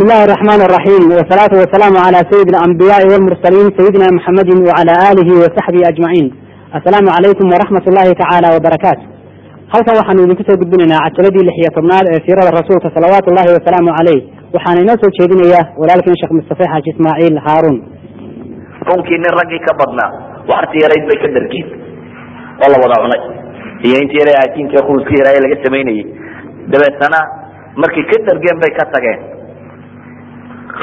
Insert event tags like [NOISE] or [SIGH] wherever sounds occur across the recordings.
بسم الله الرحمن الرحيم والصلاة والسلام على سيد الأنبياء والمرسلين سيدنا محمد وعلى آله وصحبه أجمعين السلام عليكم ورحمة الله تعالى وبركاته halkan waxaanu idinku soo gudbinaynaa cajaladii lix iyo tobnaad ee siirada rasuulka salawaatu ullahi wasalaamu caleyh waxaana inoo soo jeedinaya walaalkeen sheekh mustafe xaaji ismaaciil haaruun runkii nin raggii ka badnaa waxarti yarayd bay ka dargeen oo la wada cunay iyo intii yara aajiinka khubuska yaraa ee laga samaynayey dabeetana markay ka dargeen bay ka tageen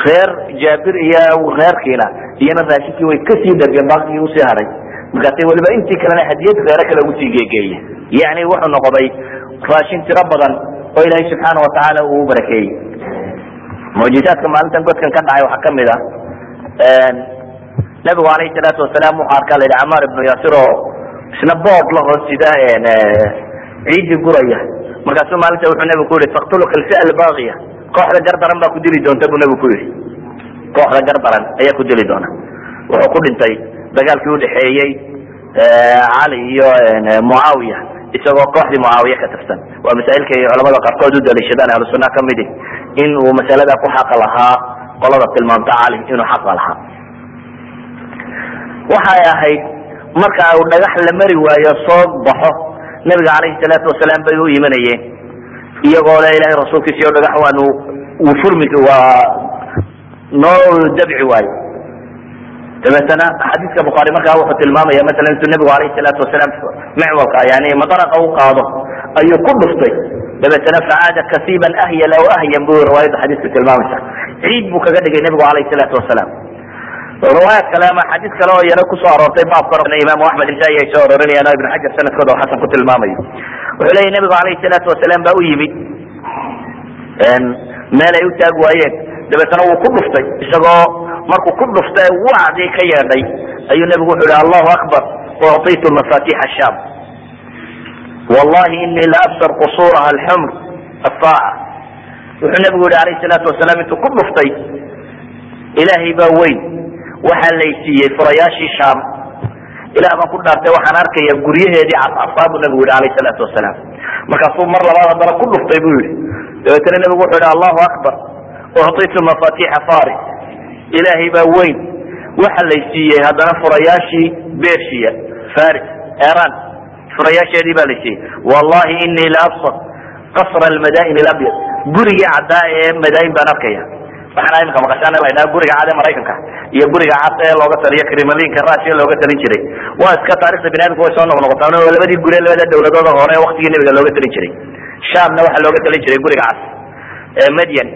reer jaabir iyo reerkiina iyana raashinkii way ka sii dargeen baakigii u sii haray. Markaasay waliba intii kalena hadiyad reere kale ugu sii geegeeye yani wuxuu noqday raashin tiro badan oo ilaahay subxaana watacaala uu barakeeyey. Mucjizaadka maalintan godkan ka dhacay waxaa ka mid ah nabigu alayhi salaatu wasalaam wuxuu arkaa la yidhi camaar ibnu yaasir oo isna bood la hoos sida ciidii guraya. Markaasuu maalinta wuxuu nabigu ku yihi faktuluka alfia albaaqiya kooxda gardaran baa ku dili doonta buu nabigu ku yihi kooxda gardaran ayaa ku dili doona. Wuxuu ku dhintay dagaalkii udhexeeyey cali iyo mucaawiya isagoo kooxdii mucaawiya ka tirsan. Waa masaa'ilka ay culamada qaarkood u daliishadaan ahlu sunna kamidi in uu masalada ku xaqa lahaa qolada tilmaamta cali inuu xaqa lahaa. Waxay ahayd marka uu dhagax la mari waayo soo baxo nabiga calayhi salaatu wasalaam bay u imanayeen iyagoo le ilahay rasuulkiisa o dhagax waanu uu furmi waa noo dabci waayo. Dabeetana xadiiska bukhaari markaa wuxuu tilmaamaya masalan intuu nabigu alayhi salaatu wasalaam micwalka yani madaraqa u qaado ayuu ku dhuftay. Dabeetana facaada kasiiban ahyal aw ahyan bu riwaayadda xadiiska tilmaamaysa ciid buu kaga dhigay nabigu alayhi salaatu wasalaam riwaayad kale ama xadiis kale oo iyana ku soo aroortay baabka imaamu axmed isai ay soo arorinayaan oo ibn xajar sanadkooda oo xasan ku tilmaamayo wuxuu leeyahy nabigu alayhi salaatu wasalaam baa u yimid meel ay u taag waayeen. Dabeetana wuu ku dhuftay isagoo markuu ku dhufta wacdii ka yeedhay. Ayuu nabigu wuxuu yihi allahu akbar ucطitu mafatix sham wallahi inii la absar qusuraha alxumr asaaca wuxuu nabigu yihi alayhi salaatu wasalaam intuu ku dhuftay ilaahay baa weyn waxaa lay siiyey furayaashii shaam. Ilah baan ku dhaartay waxaan arkaya guryaheedii cascasaa buu nabigu yihi alayh salaatu wasalaam markaasuu mar labaad haddana ku dhuftay buu yihi dabeetana nabigu wuxuu yihi allahu akbar ucطitu mafatixa faris ilaahay baa weyn. Waxa lay siiyey haddana furayaashii bersia faris iran furayaasheedii baa lay siiyey. Wallahi inii la absar qasra almadain alabyad. Gurigii caddaa ee madain baan arkaya waxaana imika maqashaan la ydhaha guriga cad ee maraykanka iyo guriga cad ee looga taliyo kremlinka russia looga talin jiray. Waa iska taarikhda bini adamka way soo noqnoqotaa. Waa labadii guri labada dawladooda hore waktigii nabiga looga talin jiray. Shamna waxaa looga talin jiray guriga cad medyan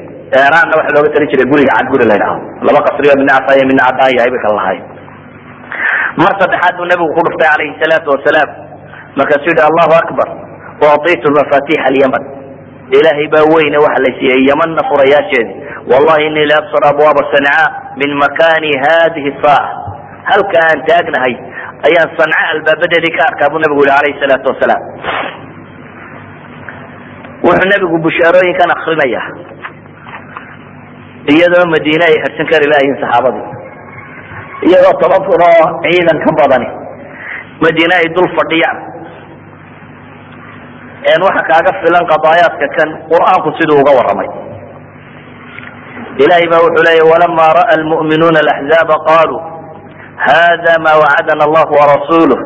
iranna waxaa looga talin jiray guriga cad guri la ydhaho laba qasriyo midna casaayo midna caddaan yahay bay kala lahay mar saddexaad buu nabigu ku dhuftay calayhi salaatu wasalaam. Markaasuu yihi allahu akbar ucطitu mafatix alyaman ilaahay baa weyne waxa la siiyey yamanna furayaasheedi wallahi inii la absar abwaaba sanca min makani hadihi saaca halka aan taagnahay ayaan sanca albaabadeedii ka arkaa buu nabigu yihi alayhi salaatu wasalaam wuxuu nabigu bushaarooyinkan akrinaya iyadoo madiine ay xirsan kari lahayiin saxaabadii iyadoo toban kun oo ciidan ka badani madiine ay dul fadhiyaan waxa kaaga filan qadaayaadka kan qur'aanku siduu uga waramay ilahay ba wuxuu leeya walama ra'a lmu'minuuna alaxzaaba qaluu hada ma wacadana allah warasuluh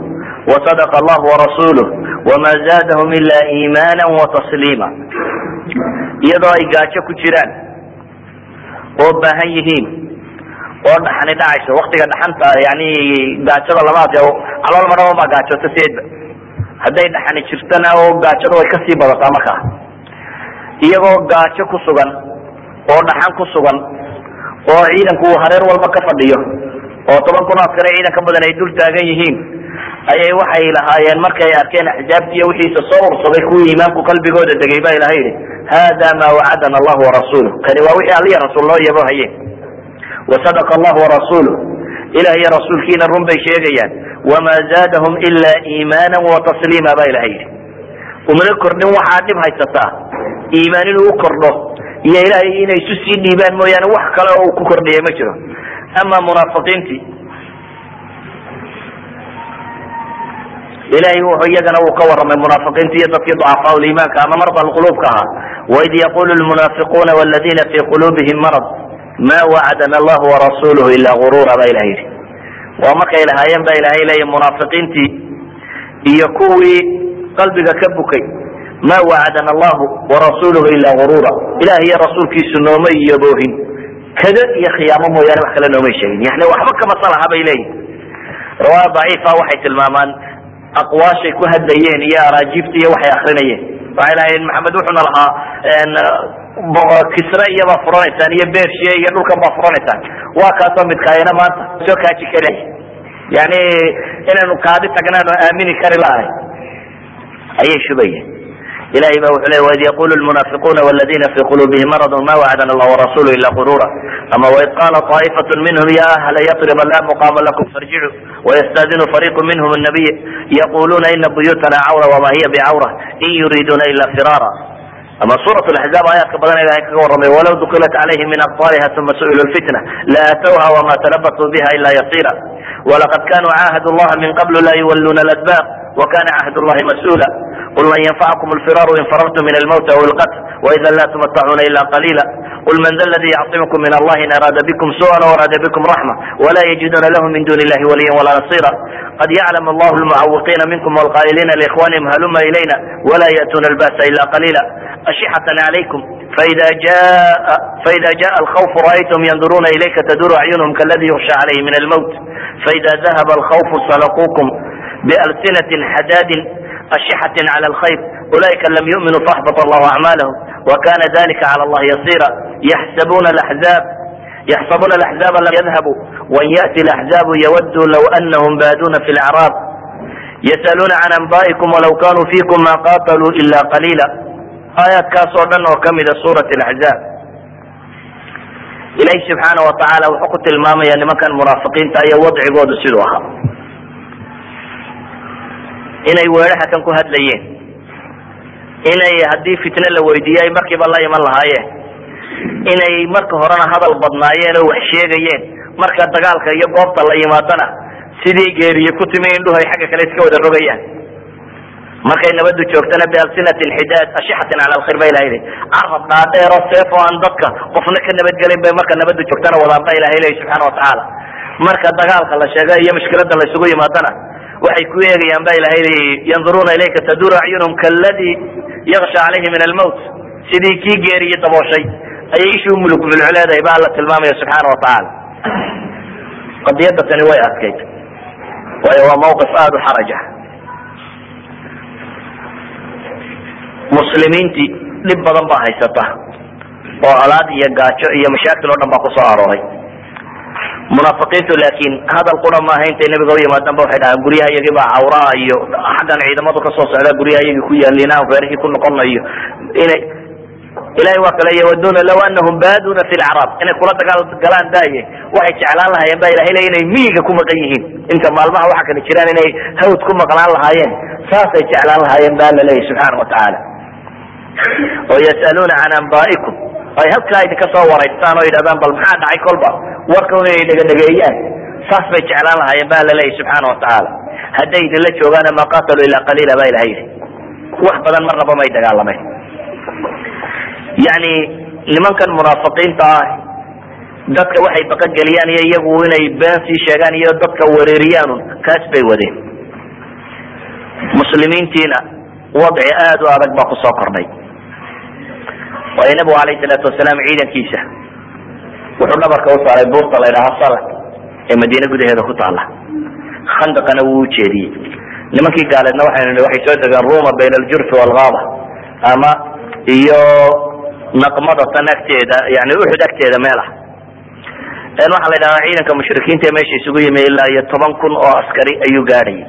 wasadaqa allah warasuluh wama zaadahum ila iimana watasliima iyadoo ay gaajo ku jiraan oo baahan yihiin oo dhaxani dhacayso waktiga dhaxanta yani gaajada lama calool maraba baa gaajooto sideedba hadday dhaxani jirtana oo gaajada way ka sii badataa markaa iyagoo gaajo ku sugan oo dhaxan ku sugan oo ciidanku uu hareer walba ka fadhiyo oo toban kun askare ciidan badan ay dul taagan yihiin ayay waxay lahaayeen markay arkeen axzaabti iyo wixiisa soo ursaday kuwii iimaanku qalbigooda degay ba ilaha yidhi hada ma wacadana allahu warasuluh kani waa wixii alliya rasuul loo yabo haye wasadaqa allahu warasuluh ilah iyo rasuulkiina run bay sheegayaan wama zaadahum ila iimaana watasliima ba ilaha yidhi umana kordhin waxaa dhib haysataa iimaan inuu u kordho iyo ilahay inay isu sii dhiibaan mooyaane wax kale oo uu ku kordhiya ma jiro ama munaafiqiintii ilahay iyagana uu ka waramay munaafiqiinta iyo dadkii ducafaa iimaanka ama marda quluubka ahaa waid yaqulu lmunaafiquuna wladina fi quluubihim marad ma wacadana allahu warasuluhu ila gurura ba ilah yidhi. Waa markay lahaayeen ba ilahay leeya munaafiqiintii iyo kuwii qalbiga ka bukay. Ma wacadana allahu warasuluhu ila gurura ilah iyo rasuulkiisu nooma iyoboohin kada iyo khiyaamo mooyaane wax kale noomay sheegin. Yani waxba kamasalaha bay leeyihiin riwaaya daciifa waxay tilmaamaan aqwaashay ku hadlayeen iyo araajiibta iyo waxay akrinayeen waxay lahayen maxamed wuxuuna lahaa kisre iyobaa furanaysaan iyo bershiya iyo dhulkan baa furanaysaan waa kaasoo midkaayana maanta soo kaaji kale yani inaynu kaadi tagnaano aamini kari lahay ayay shubayeen ilahay ba wuxuu le waid yaqulu lmunaafiquna wladina fi quluubihim maradun ma wacdana allah warasulu ila gurura ama waid qala طaa'ifat minhum ya ahla yatrib la muqama lakum farjicu wayastadinu fariqu minhum الnabiy yaquluna ina buyutana cawra wama hiya bicawra in yuriduna ila firara ama suuraة axzaab aayaadka badan ilahay kaga warramay walaw dukilat calayhim min aqطariha uma su'ilu lfitna laatowha wama talabasuu biha ila yasira walaqad kanuu caahadu llaha min qablu la yuwaluna ladbar wakana cahd llahi mas'ula qul lan yanfacakum lfiraaru in farartum min almawt aw ilqatl waida la tumatacuna ila qalila qul man da ladi yacsimukum min allahi in araada bikum su'an o araada bikum raxma wala yajiduna lahu min duni illahi waliya wala nasira qad yaclam allahu lmucawiqiina minkum walqaa'iliina liikhwanihim haluma ilayna wala ya'tuna alba'sa ila qalila ashixة عlaykum faida jaء alkhوف raأytm ynduruna ilayka tduru acyunهm kaladi yuksha عalayhi min almوt faida dahaba alkhوف salqukum balsinaة xadaadi ashixati cala alkhayr ulaa'ika lam yuminuu faxbط allahu acmaalahum wakana dalika cala allah yasiira yaxsabuuna axzaab yaxsabuuna alaxzaaba lam yadhabuu wan yaأti laxzaabu yawaduu low anahum baaduuna fi lacraab yasaluuna can anbaa'ikum walaw kanuu fiikum ma qataluu ila qaliila aayaadkaasoo dhan oo ka mida suurat axzaab ilaahi subxaana wa tacaala wuxuu ku tilmaamaya nimankan munaafiqiinta iyo wadcigoodu siduu ahaa inay weeraha kan ku hadlayeen. Inay haddii fitne la weydiiye ay markiiba la iman lahaayeen. Inay marka horena hadal badnaayeen oo wax sheegayeen. Marka dagaalka iyo goobta la yimaadana sidii geeriye ku timi indhuhu ay xagga kale iska wada rogayaan. Markay nabadu joogtana bialsinatin xidaad ashixatin cala alkhayr ba ilahay carab dhaadheero seef oo aan dadka qofna ka nabadgelin bay marka nabadu joogtana wadaan ba ilahay leeyahy subxaana watacaala marka dagaalka la sheega iyo mushkilada la isugu yimaadana waxay ku eegayaan ba ilahay yanduruuna ilayka taduru acyunhum kaladi yaksha calayhi min almowt sidii kii geeriye dabooshay ayay ishuu mulug mulculeedahay ba alla tilmaamaya subxaana watacaala qadiyada tani way adkayd waayo waa mawqif aada u xaraja. Muslimiintii dhib badan baa haysata oo colaad iyo gaajo iyo mashaakil oo dhan baa ku soo arooray munaafiqiintu laakiin hadal qura maaha intay nabiga u yimaadaan waxay dhahaan guryaha baa cawraa iyo xaggan ciidamadu ka soo socda guryaha ku yaaliin aan ku noqonayo inay ilahay waa kale yawaduna law anahum baaduna fi lacraab inay kula dagaal galaan daaye waxay jeclaan lahaayeen ba ilahay le inay miyiga ku maqan yihiin. Inta maalmaha waxa kale jiraan inay hawd ku maqnaan lahaayeen saasay jeclaan lahaayeen ba alla leeyahy subxaana watacaala oo yasaluuna can anba'ikum ay halkaa idinka soo waraystaan oo yidhahdaan bal maxaa dhacay kolba warka inay dhegedhegeeyaan. Saas bay jeclaan lahaayeen ba alla leeyahy subxaana watacaala hadday idinla joogaana ma qataluu ilaa qaliila ba ilahay yidhi. Wax badan marnaba may dagaalameen. Yani nimankan munaafiqiinta ah dadka waxay baqageliyaan iyo iyagu inay been sii sheegaan iyo dadka wereeriyaanun kaas bay wadeen. Muslimiintiina wadci aada u adag baa ku soo kordhay waayo nabigu alayh salaatu wasalaam ciidankiisa wuxuu dhabarka u saaray buurta la ydhaha salak ee madiine gudaheeda ku taala khandaqana wuu ujeediyey nimankii gaaleedna waxaynu waxay soo degeen ruma bayna aljurfi waalgaaba ama iyo naqmada tan agteeda yani uxud agteeda meel ah. Waxaa la ydhahdaa ciidanka mushrikiinta ee meesha isugu yimi ilaa iyo toban kun oo askari ayuu gaadhayay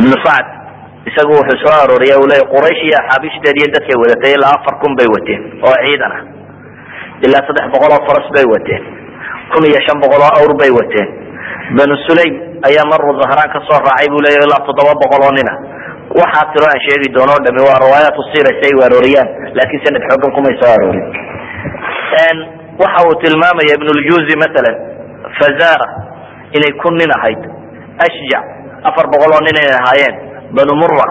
ibnu sacd isagu wuxuu soo arooriya u leya quraysh iyo axaabishdeed iyo dadkay wadatay ilaa afar kun bay wateen oo ciidan ah ilaa saddex boqol oo faras bay wateen. Kun iyo shan boqol oo awr bay wateen. Banu sulaym ayaa maru zahraan ka raacay buu leya ilaa toddoba boqol oo nina. Waxaa tiro aan sheegi doono o dhami waa riwaayaat sira si ay u arooriyaan laakiin sanad xoogan kumay soo aroorin waxa uu tilmaamaya ibnuljuzi masalan fazara inay kun nin ahayd ashjac afar boqol oo nin inay ahaayeen banu mura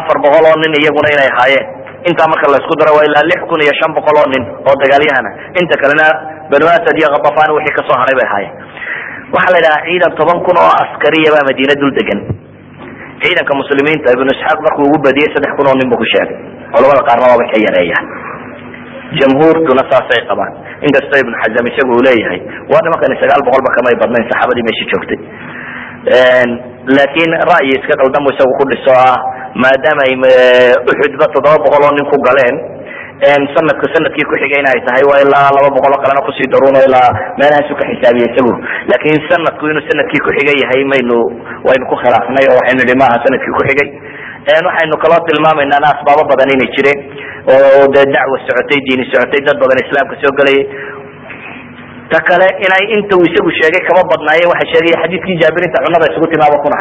afar boqol oo nin iyaguna inay ahaayeen intaa marka laysku daro waa ilaa lix kun iyo shan boqol oo nin oo dagaalyahana inta kalena banu asad iyo khatafan wixii ka soo haray bay ahaayeen. Waxaa la yidhahaa ciidan toban kun oo askariya baa madiina dul degan ciidanka muslimiinta ibnu isxaaq markuu ugu badiyey saddex kun oo nin buu ku sheegay. Culamada qaarna waabay ka yareeyaan jamhuurtuna saasay qabaan. Inkastoo ibnu xazam isagu uu leeyahay waa nimankani sagaal boqolba kamay badnayn saxaabadii meesha joogtay. Laakiin ra'yi iska qaldan bu isagu ku dhiso ah maadaama ay uxudba toddoba boqol oo nin ku galeen sanadka sannadkii kuxigayna ay tahay waa ilaa laba boqol oo kalena ku sii daruuno ilaa meelahaasu ka xisaabiye isagu. Laakin sanadku inuu sannadkii kuxiga yahay maynu waynu ku khilaafnay oo waxaynu nihi maaha sannadkii kuxigay waxaynu kaloo tilmaamaynaa asbaabo badan inay jireen oo dee dacwa socotay diini socotay dad badan islaamka soo gelayay ta kale inay inta uu isagu sheegay kama badnaayeen waxa sheegaya xadiidkii jaabir inta cunada isugu timaaba kun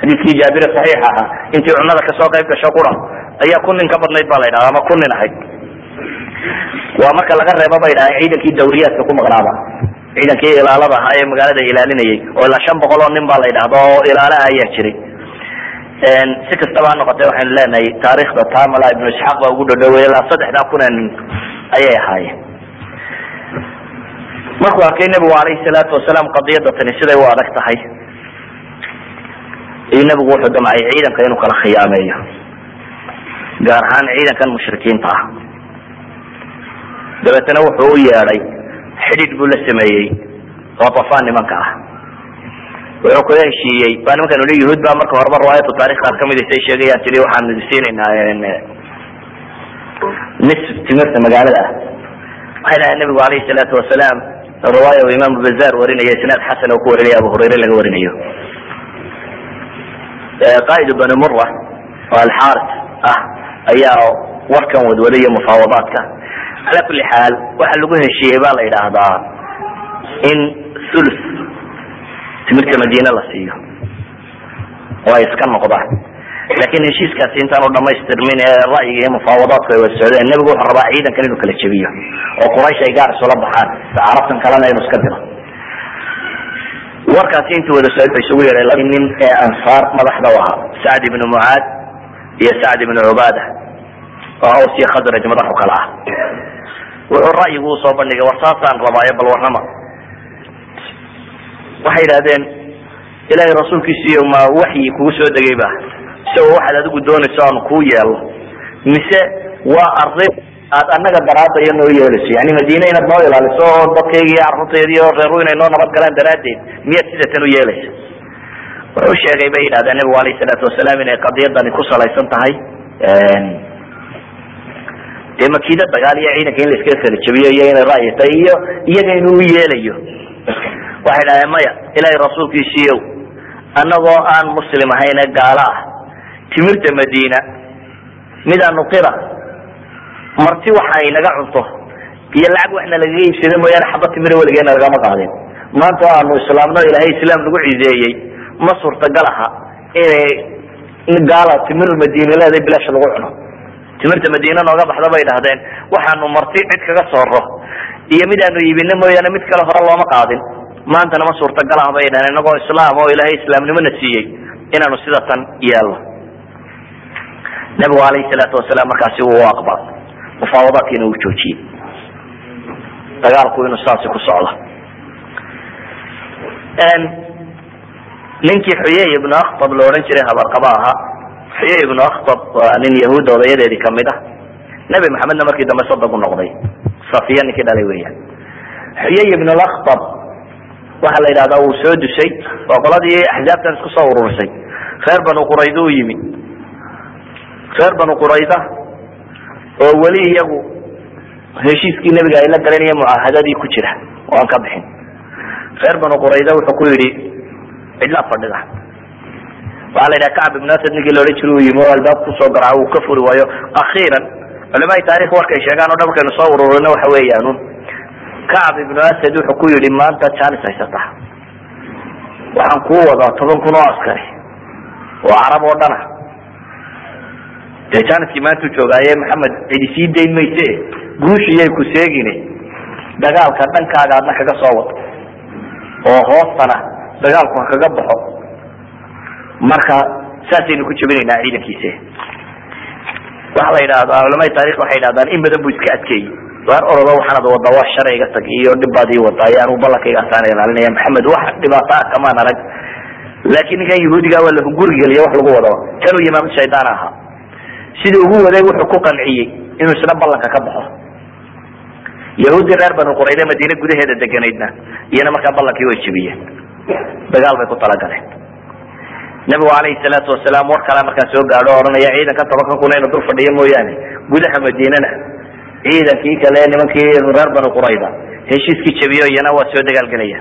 ahayd xadiidkii jaabire saxiix ahaa intii cunada ka soo qayb gasho qura ayaa kun nin ka badnayd ba la yidhahda ama kun nin ahayd. Waa marka laga reebo ba yidhaha ciidankii dawriyaadka ku maqnaaba. Ciidankii ilaalada ahaa ee magaalada ilaalinayay oo ilaa shan boqol oo nin ba la yidhahda oo ilaalaha ayaa jiray. Si kastaba ha noqotee waxaynu leenahay taarikhda tamala ibnu isxaaq baa ugu dhadhowey ilaa saddexdaa kun ayay ahaayeen. Markuu arkay nebigu alayhi salaatu wasalaam qadiyada tani siday u adag tahay iyo nebigu wuxuu damcay ciidanka inuu kala khiyaameeyo. Gaar ahaan ciidankan mushrikiinta ah. Dabeetana wuxuu u yeedhay xidhiidh buu la sameeyey khatafaan nimanka ah. Wuxuu kula heshiiyey baa nimankan uli yuhuud baa marka horeba riwaayatu taarikh qaar ka mid say sheegayaan tiri waxaan siinaynaa nis timirta magaalada ah. Waxay dhahay nabigu alayhi salaatu wasalaam riwaaya imaam bazaar warinaya isnaad xasan oo ku warinaya abu hurayre laga warinayo qaa'id bani mura oo alxaaris ah ayaa warkan wadwaday iyo mufaawadaadka. Cala kuli xaal waxa lagu heshiiyey ba la yidhaahdaa in thuluth timirta madiine la siiyo. Oo ay iska noqdaan. Laakin heshiiskaasi intaanu dhamaystirmin ee ra'yiga iyo mufaawadaadku ay wada socdeen nebigu wuxuu rabaa ciidankan inuu kala jebiyo oo quraysh ay gaar isula baxaan carabtan kalena inuu iska diro warkaasi intii wada ba isugu yeedhay laba nin ee ansaar madaxda u ahaa sacd ibnu mucaad iyo sacd ibnu cubaada oo aws iyo khadraj madaxu kala ah. Wuxuu ra'yigu u soo bandhigay war saasaan rabaayo bal warrama waxay yidhahdeen ilaahay rasuulkiisiiyo ma waxyi kugu soo degay ba isagoo waxaad adigu doonayso aanu kuu yeelno. Mise waa arrin aad annaga daraadaya noo yeelayso yani madiine inaad noo ilaaliso oo dadkayga iyo carruurtayda iyo reeru inay noo nabad galaan daraaddeed miyaad sidatan u yeelaysa? Wuxuu sheegay bay yidhahdeen nabigu alayh salaatu wasalaam inay qadiyadani ku salaysan tahay. Dee makiida dagaal iyo ciidanka in la kala jebiyo iyo inay ra'yi iyo iyaga inuu u yeelayo. Waxay dhahdeen maya ilaahay rasuulkiisiiyow annagoo aan muslim ahayne gaalo ah. Timirta madiina midaanu qira marti waxa ay naga cunto. Iyo lacag waxna lagaga iibsada mooyaane xaba timira weligeena lagama qaadin. Maanta aanu islaamno ilaahay islaam nagu cideeyey ma suurtagal aha inay gaala timir madiine leeday bilaash lagu cuno. Timirta madiine nooga baxda bay dhahdeen waxaanu marti cid kaga sooro iyo midaanu iibino mooyaane mid kale hore looma qaadin. Maantana ma suurtagal ah bay dhahdeen inagoo islaam oo ilaahay islaamnimona siiyey inaanu sida tan yeelno nabigu alayhi salaatu wasalaam markaasi wuu aqbal mufaawadaadkiina uu joojiyey dagaalku inuu saasi ku socdo ninkii xuyey ibnu akhtab la odhan jiray habarqaba ahaa xuyey ibnu akhtab waa nin yahuudda odayadeedii ka mid ah nebi maxamedna markii dambe sadog u noqday safiya ninkii dhalay weeyaan xuyey ibnu lakhtab waxaa la yidhahdaa wuu soo dusay oo qoladii axzaabtan isku soo ururisay reer banu qurayda u yimi reer banu qurayda oo weli iyagu heshiiskii nebiga ay la iyo mucaahadadii ku jira oo aan ka bixin. Reer banu qurayda wuxuu ku yidhi cidlaa fadhida. Waxaa la yidhaha kacb ibn asad ninkii la odhan jira uu yimi oo albaabka ku soo garca uu ka furi waayo. Akhiiran culamai taarikh warkay sheegaan o dhan markaynu soo ururino waxa weeyaanun kacb ibnu asad wuxuu ku yidhi maanta janis haysata. Waxaan kuu wadaa toban kun oo askari oo carab oo dhana dee janiskii maantuu joogaaye maxamed cidi sii dayn mayse. Guushiyay ku seegine. Dagaalka dhankaaga adna kaga soo wado oo hoostana dagaalku ha kaga baxo. Marka saasaynu ku jebinaynaa ciidankiise. Waxa la yidhahdaa culamada taarikh waxay yidhahdaan in badan buu iska adkeeyey. Waar orodo waxaanad wadaa waa sharciga tag iyo dhibbaad ii wadaa iyo anugu ballankaygaasaan ilaalinaya. Maxamed wax dhibaato ah kamaan arag laakiin ninkan yahuudiga waa la gurigeliya wax lagu wado. Kanuu imaam shaydaan ahaa sidii ugu waday wuxuu ku qanciyey inuu isna ballanka ka baxo. Yahuuddii reer banu qurayde madiine gudaheeda deganaydna iyana markaa ballankii way jebiyeen dagaal bay ku talagaleen. Nabigu alayhi salaatu wasalaam war kale markaa soo gaadho ohanaya ciidanka tobanka kun dul fadhiyo mooyaane gudaha madiinana ciidankii kale nimankii reer banu qurayda heshiiskii jebiyo iyana waa soo dagaalgelaya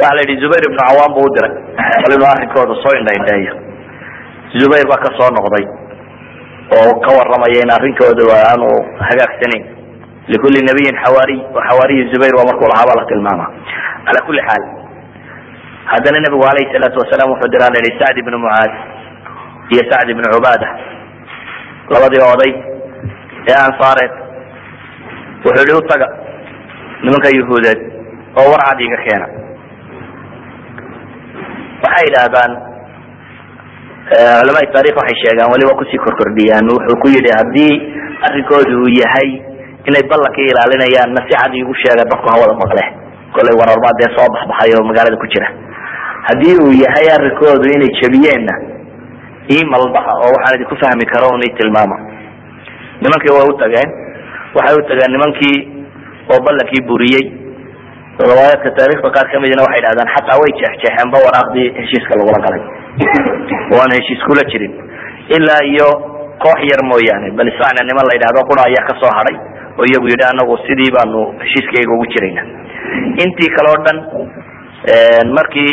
waxa la yidhi zubayr ibnu cawaan buu u diray. Bal inuu arrinkooda soo indhaindheeyo zubayr baa ka soo noqday oo ka waramaya in arrinkooda aanu hagaagsanayn likuli nabiyin xawaariy xawaariyi zubayr waa markuu lahaa baa la tilmaama ala kuli xaal haddana nabigu alayhi salaatu wasalaam wuxuu diraa la yihi sacd ibnu mucaad iyo sacd ibnu cubaada. Labadii oday ee ansaareed wuxuu yihi utaga nimanka yahuudeed oo war cad iga keena. Waxay yidhaahdaan culamada taarikh waxay sheegaan weliba ku sii korkordhiyaan. Wuxuu ku yidhi haddii arrinkoodu uu yahay inay ballankii ilaalinayaanna si cad iigu sheega dadku hawada maqle. Kolay wararbaa dee soo baxbaxay magaalada ku jira. Haddii uu yahay arrinkoodu inay jebiyeenna ii malbaxa oo waxaan idinku fahmi karo un ii tilmaama. Nimankii way u tageen waxay u tageen nimankii oo ballankii buriyey. Riwaayaadka taarikhda qaar kamidina waxay dhahdaan xataa way jeexjeexeenba waraaqdii heshiiska lagula galay waana heshiis kula jirin. Ilaa iyo koox yar mooyaane bal isacna niman la yidhahdo qura ayaa ka soo hadhay oo iyagu yidhi anagu sidii baanu heshiiskayga ugu jirayna. Intii kale o dhan markii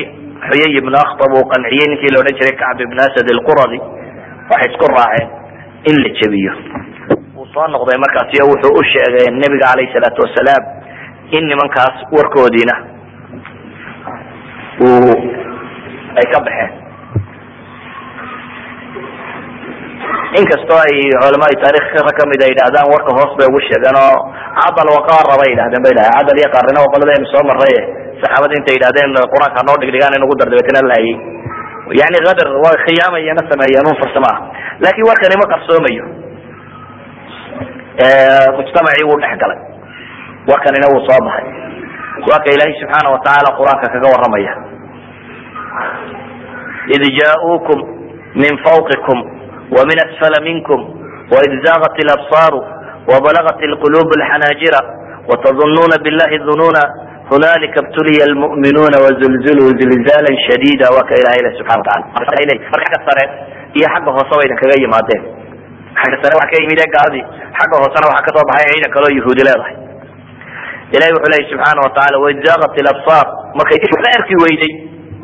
xuyay ibnu akhtab uu qanciyey ninkii la odhan jiray kacb ibn asad alquradi waxay isku raaceen in la jebiyo. Wuu soo noqday markaasi o wuxuu u sheegay nebiga calayhi salaatu wasalaam in nimankaas warkoodiina uu ay ka baxeen inkastoo ay culamada taarikh rag ka mid a yidhahdaan warka hoos bay ugu sheegeen oo cadal waqaara bay yidhahdeen bay dhahay cadal iyo qaarina waa qoladaynu soo marray. Saxaabada intay yidhahdeen qur'aanka noo dhigdhigaan in ugu dar dabeetna laayay yani kadar waa khiyaamayana sameeyeen un farsamo ah laakin warkani ma qarsoomayo? Mujtamacii wuu dhex warkanina wuu soo baxay. Waa ilaahay subxaana watacaala qur'aanka kaga waramaya id jauukum min fawqikum ومن أسفل منكم وإذ زاغت الأبصار وبلغت القلوب الحناجر وتظنون بالله الظنونا هنالك ابتلي المؤمنون وزلزلوا زلزالا شديدا وكا إله إله سبحانه وتعالى إليه فرق السرع هي حقه هو صويدا كغي مادين حق السرع وحكا يميدا قاضي حقه هو سنة وحكا طبعا عيدا كلو يهودي لا ضحي إلهي وحليه سبحانه وتعالى وإذ زاغت الأبصار ما كيف لا أركي ويدي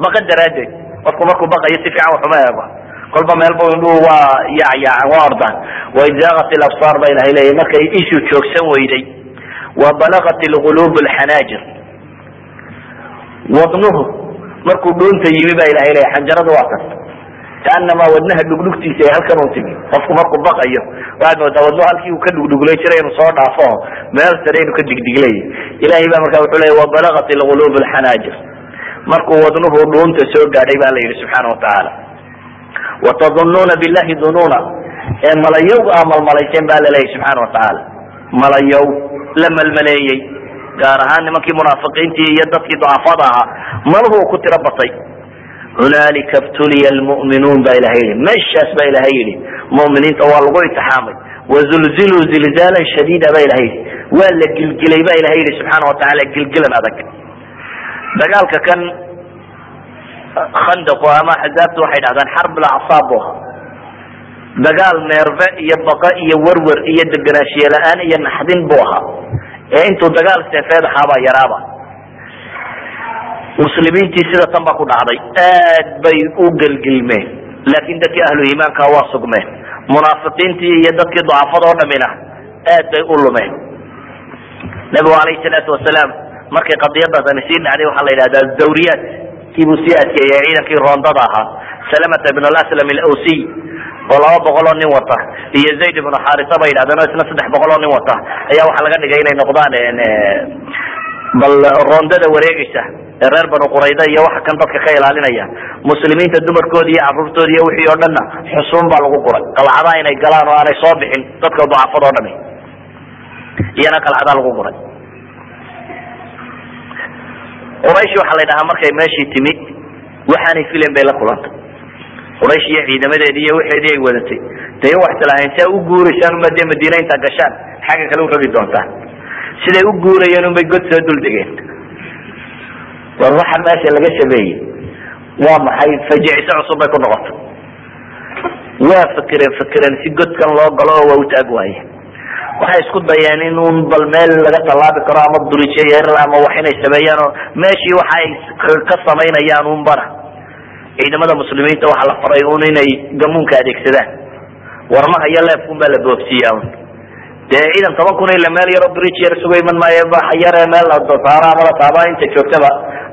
بقدر أدي وفكو مركو بقى يتفع وحما يبقى kolba meelba indhuhu waa yacyaacan waa ordaan. Waidaagat ilabsaar ba ilahay leeyahy markay ishu joogsan weyday. Wa balagat ilqulub alxanaajir wadnuhu markuu dhuunta yimi ba ilahay leeyahy xanjaradu waa kas kaanamaa wadnaha dhugdhugtiisa ay halkan u timi. Qofku markuu baqayo waxaad moodaa wadnuhu halkii uu ka dhugdhuglay jiray inuu soo dhaafo meel sare inuu ka digdiglay ilahay ba markaa wuxuu leeya wabalagat ilqulub alxanaajir markuu wadnuhu dhuunta soo gaadhay ba la yidhi subxaana watacaala watadunuuna billahi dunuuna ee malayow aa malmalayseen baa laleeyahy subxaana watacaala malayow la malmaleeyey gaar ahaan nimankii munaafiqiintii iyo dadkii ducafada ahaa maluhu ku tiro batay hunaalika btuliya lmu'minuun ba ilahay yihi meeshaas ba ilahay yihi mu'miniinta waa lagu itixaamay wazulziluu zilzaalan shadiida ba ilahay yihi waa la gilgilay ba ilahay yihi subxaana watacaala gilgilan adag dagaalka kan khandaqu ama axzaabtu waxay dhahdaan xarb lacsaab bu ahaa dagaal neerbe iyo baqa iyo werwer iyo deganaanshiye la'aan iyo naxdin bu ahaa ee intuu dagaal seefeed ahaabaa yaraaba muslimiintii sida tan ba ku dhacday aad bay u gelgilmeen laakin dadkii ahlu iimaanka waa sugmeen munaafiqiintii iyo dadkii ducafada oo dhamina aad bay u lumeen nabigu alayhi salaatu wasalaam markay qadiyadaasani sii dhacday waxaa la yidhahdaa zawriyaat buu sii adkeeyey ciidankii roondada ahaa salamata ibn aslam alawsiy oo laba boqol oo nin wata iyo zayd ibnu xarisa bay yidhahdeen oo isna saddex boqol oo nin wata. Ayaa waxaa laga dhigay inay noqdaan bal roondada wareegeysa ee reer banu qurayda iyo waxa kan dadka ka ilaalinaya. Muslimiinta dumarkooda iyo caruurtooda iyo wixii oo dhanna xusuun baa lagu guray qalcadaha inay galaan oo aanay soo bixin dadka ducafada o dhami iyana qalcadaa lagu guray quraysh waxaa la ydhahaa markay meeshii timi waxaanay filan bay la kulantay. Quraysh iyo ciidamadeedi iyo waxeedii ay wadatay. Dee waxay lahayn saa u guuraysaan uma dee madiina intaa gashaan xagga kale u rogi doontaan siday u guurayeen unbay god soo dul degeen. War waxa meesha laga sameeyey. Waa maxay? Fajiciso cusub bay ku noqotay. Waa fakireen fakireen si godkan loo galo oo waa u waaye waxay isku dayeen in un bal meel laga tallaabi karo ama durijo yar ama wax inay sameeyaan oo meeshii waxa ay ka samaynayaan un ciidamada muslimiinta waxaa la faray un inay gamuunka adeegsadaan. Warmaha iyo leefkun baa la boobsiiya un dee ciidan toban kun ila meel yaroo bridge yar suga iman maayo yare meel saara ama la taaba inta joogtaba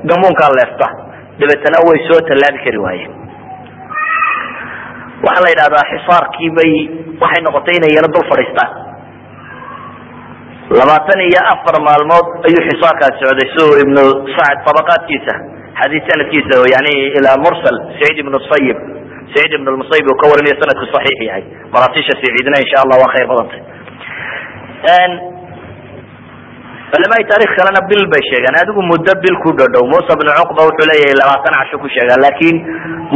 gamuunkaa leefta dabeetana way soo tallaabi kari waayeen. Waxaa la yidhahdaa xisaarkii bay waxay noqotay inay yana dul fadhiistaan labaatan iyo afar maalmood ayuu xisaarkaas socday si ibnu sacd tabaqaadkiisa xadiis sanadkiisa yani ilaa mursal saciid ibnu sayib saciid ibn lmusayib uu ka warinayo sanadku saxiix yahay. Maraasiisha saciidna insha allah waa khayr badantay. Culamaai taarikh kalena bil bay sheegaan. Adigu muddo bil ku dhadhow musa bnu cuqba wuxuu leeyahay labaatan casho ku sheegaa laakiin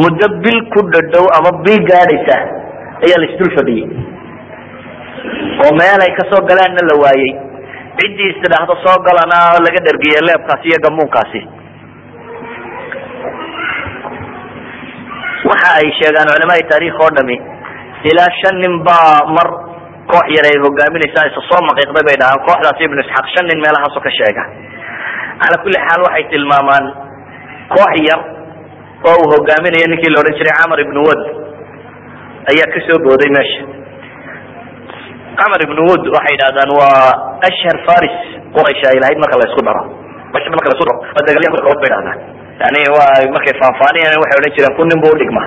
muddo bil ku dhadhow ama bil gaadhaysa ayaa la isdul fadhiyey oo meel ay ka soo galaanna la waayey. Ciddii istidhaahdo soo galana laga dhergiyey leebkaasi iyo gamuunkaasi waxa ay sheegaan culamaai taarikh oo dhami ilaa shan nin baa mar koox yar ay hogaaminaysaa isa soo maqiiqday bay dhahaan kooxdaasi ibnu isxaaq. Shan nin meelahaasoo ka sheega. Calaa kulli xaal waxay tilmaamaan koox yar oo uu hogaaminayo ninkii la odhan jiray camar ibnu wad. Ayaa ka soo booday meesha camar ibnu wad waxay yidhahdaan waa ashhar faris. Quraysh ay lahayd marka la isku daro. Marka la isku daro waa dagaalyahan bay dhahdaan yani waa markay faanfaaniyaan waxay odhan jireen kun nin buu udhigma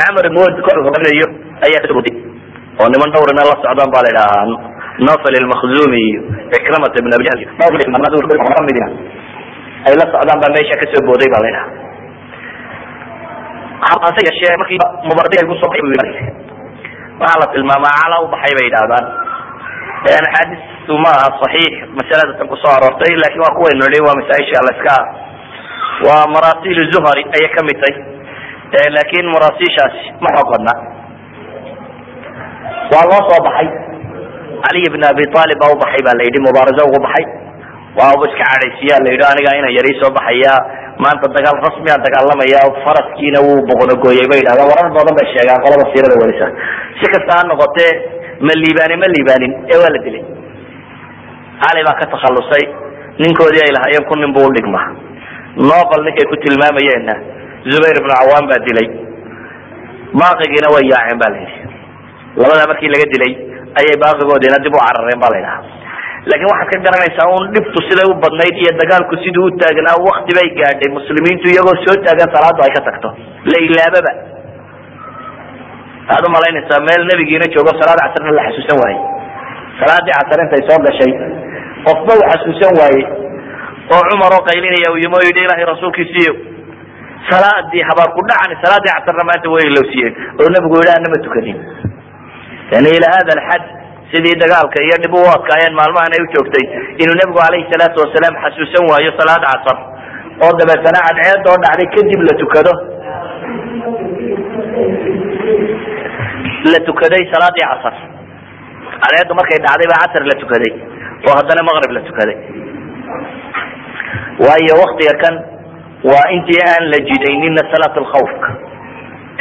camar ibnu wad koox hogaaminayo ayaa booday oo niman dhawrina la socdaan baa la idhahaa nofel ilmakhzumi iyo ikrimat ibn abijahl ay la socdaan baa meesha ka soo booday baa la idhaha hase yeeshee markii mubardi ay ku soo waxaa la tilmaamaa cala u baxay bay yidhahdaan axaadiistu ma aha saxiix masalada tan ku soo aroortay laakiin waa kuwaynu nihi waa masaaisha laska waa marasiil zuhari ayay ka mid tahay laakin marasiishaasi ma xoog badna waa loo soo baxay caliy bn abi aalib baa ubaxay ba la yidhi mubaarazo ugu baxay waa iska cadhaysiya la yidhi aniga ina yari soo baxaya maanta dagaal rasmiya dagaalamaya faraskiina wuu boqonogooyey bay yidhahdaan warar badan bay sheegaan qolada siirada warisa si kasta ha noqotee ma liibaanin ma liibaanin ee waa la dilay. Cali baa ka takhalusay ninkoodii ay lahaayeen kun nin buu udhigma novel ninkay ku tilmaamayeenna zubayr ibnu cawaan baa dilay. Baaqigiina way yaaceen ba la yidhi. Labadaa markii laga dilay ayay baaqigoodiina dib u carareen ba la ydhaha laakiin waxaad ka garanaysaa un dhibtu siday u badnayd iyo dagaalku siduu u taagnaa wakti bay gaadhay. Muslimiintu iyagoo soo taagan salaadu ay ka tagto. La ilaababa waxaad umalaynaysaa meel nebigiina joogo salaad casrna la xasuusan waaye. Salaadii casar intay soo gashay qofba uu xasuusan waaye. Oo cumar oo qaylinaya uu yimi o yidhi ilahay rasuulkiisiiyo salaadii habaar ku dhacani salaadii casarna maanta way ilowsiyeen oo nebigu yidhi anama tukanin. Yani ila hada alxad sidii dagaalka iyo dhib u adkaayeen maalmahan ay u joogtay inuu nebigu calayhi salaatu wasalaam xasuusan waayo salaad casar oo dabeetana cadceed dhacday kadib la tukado. La tukaday salaadii casar cadceeddu markay dhacday baa casar la tukaday oo haddana maqrib la tukaday. Waayo waktiga kan waa intii aan la jidaynina salaat lkhawfka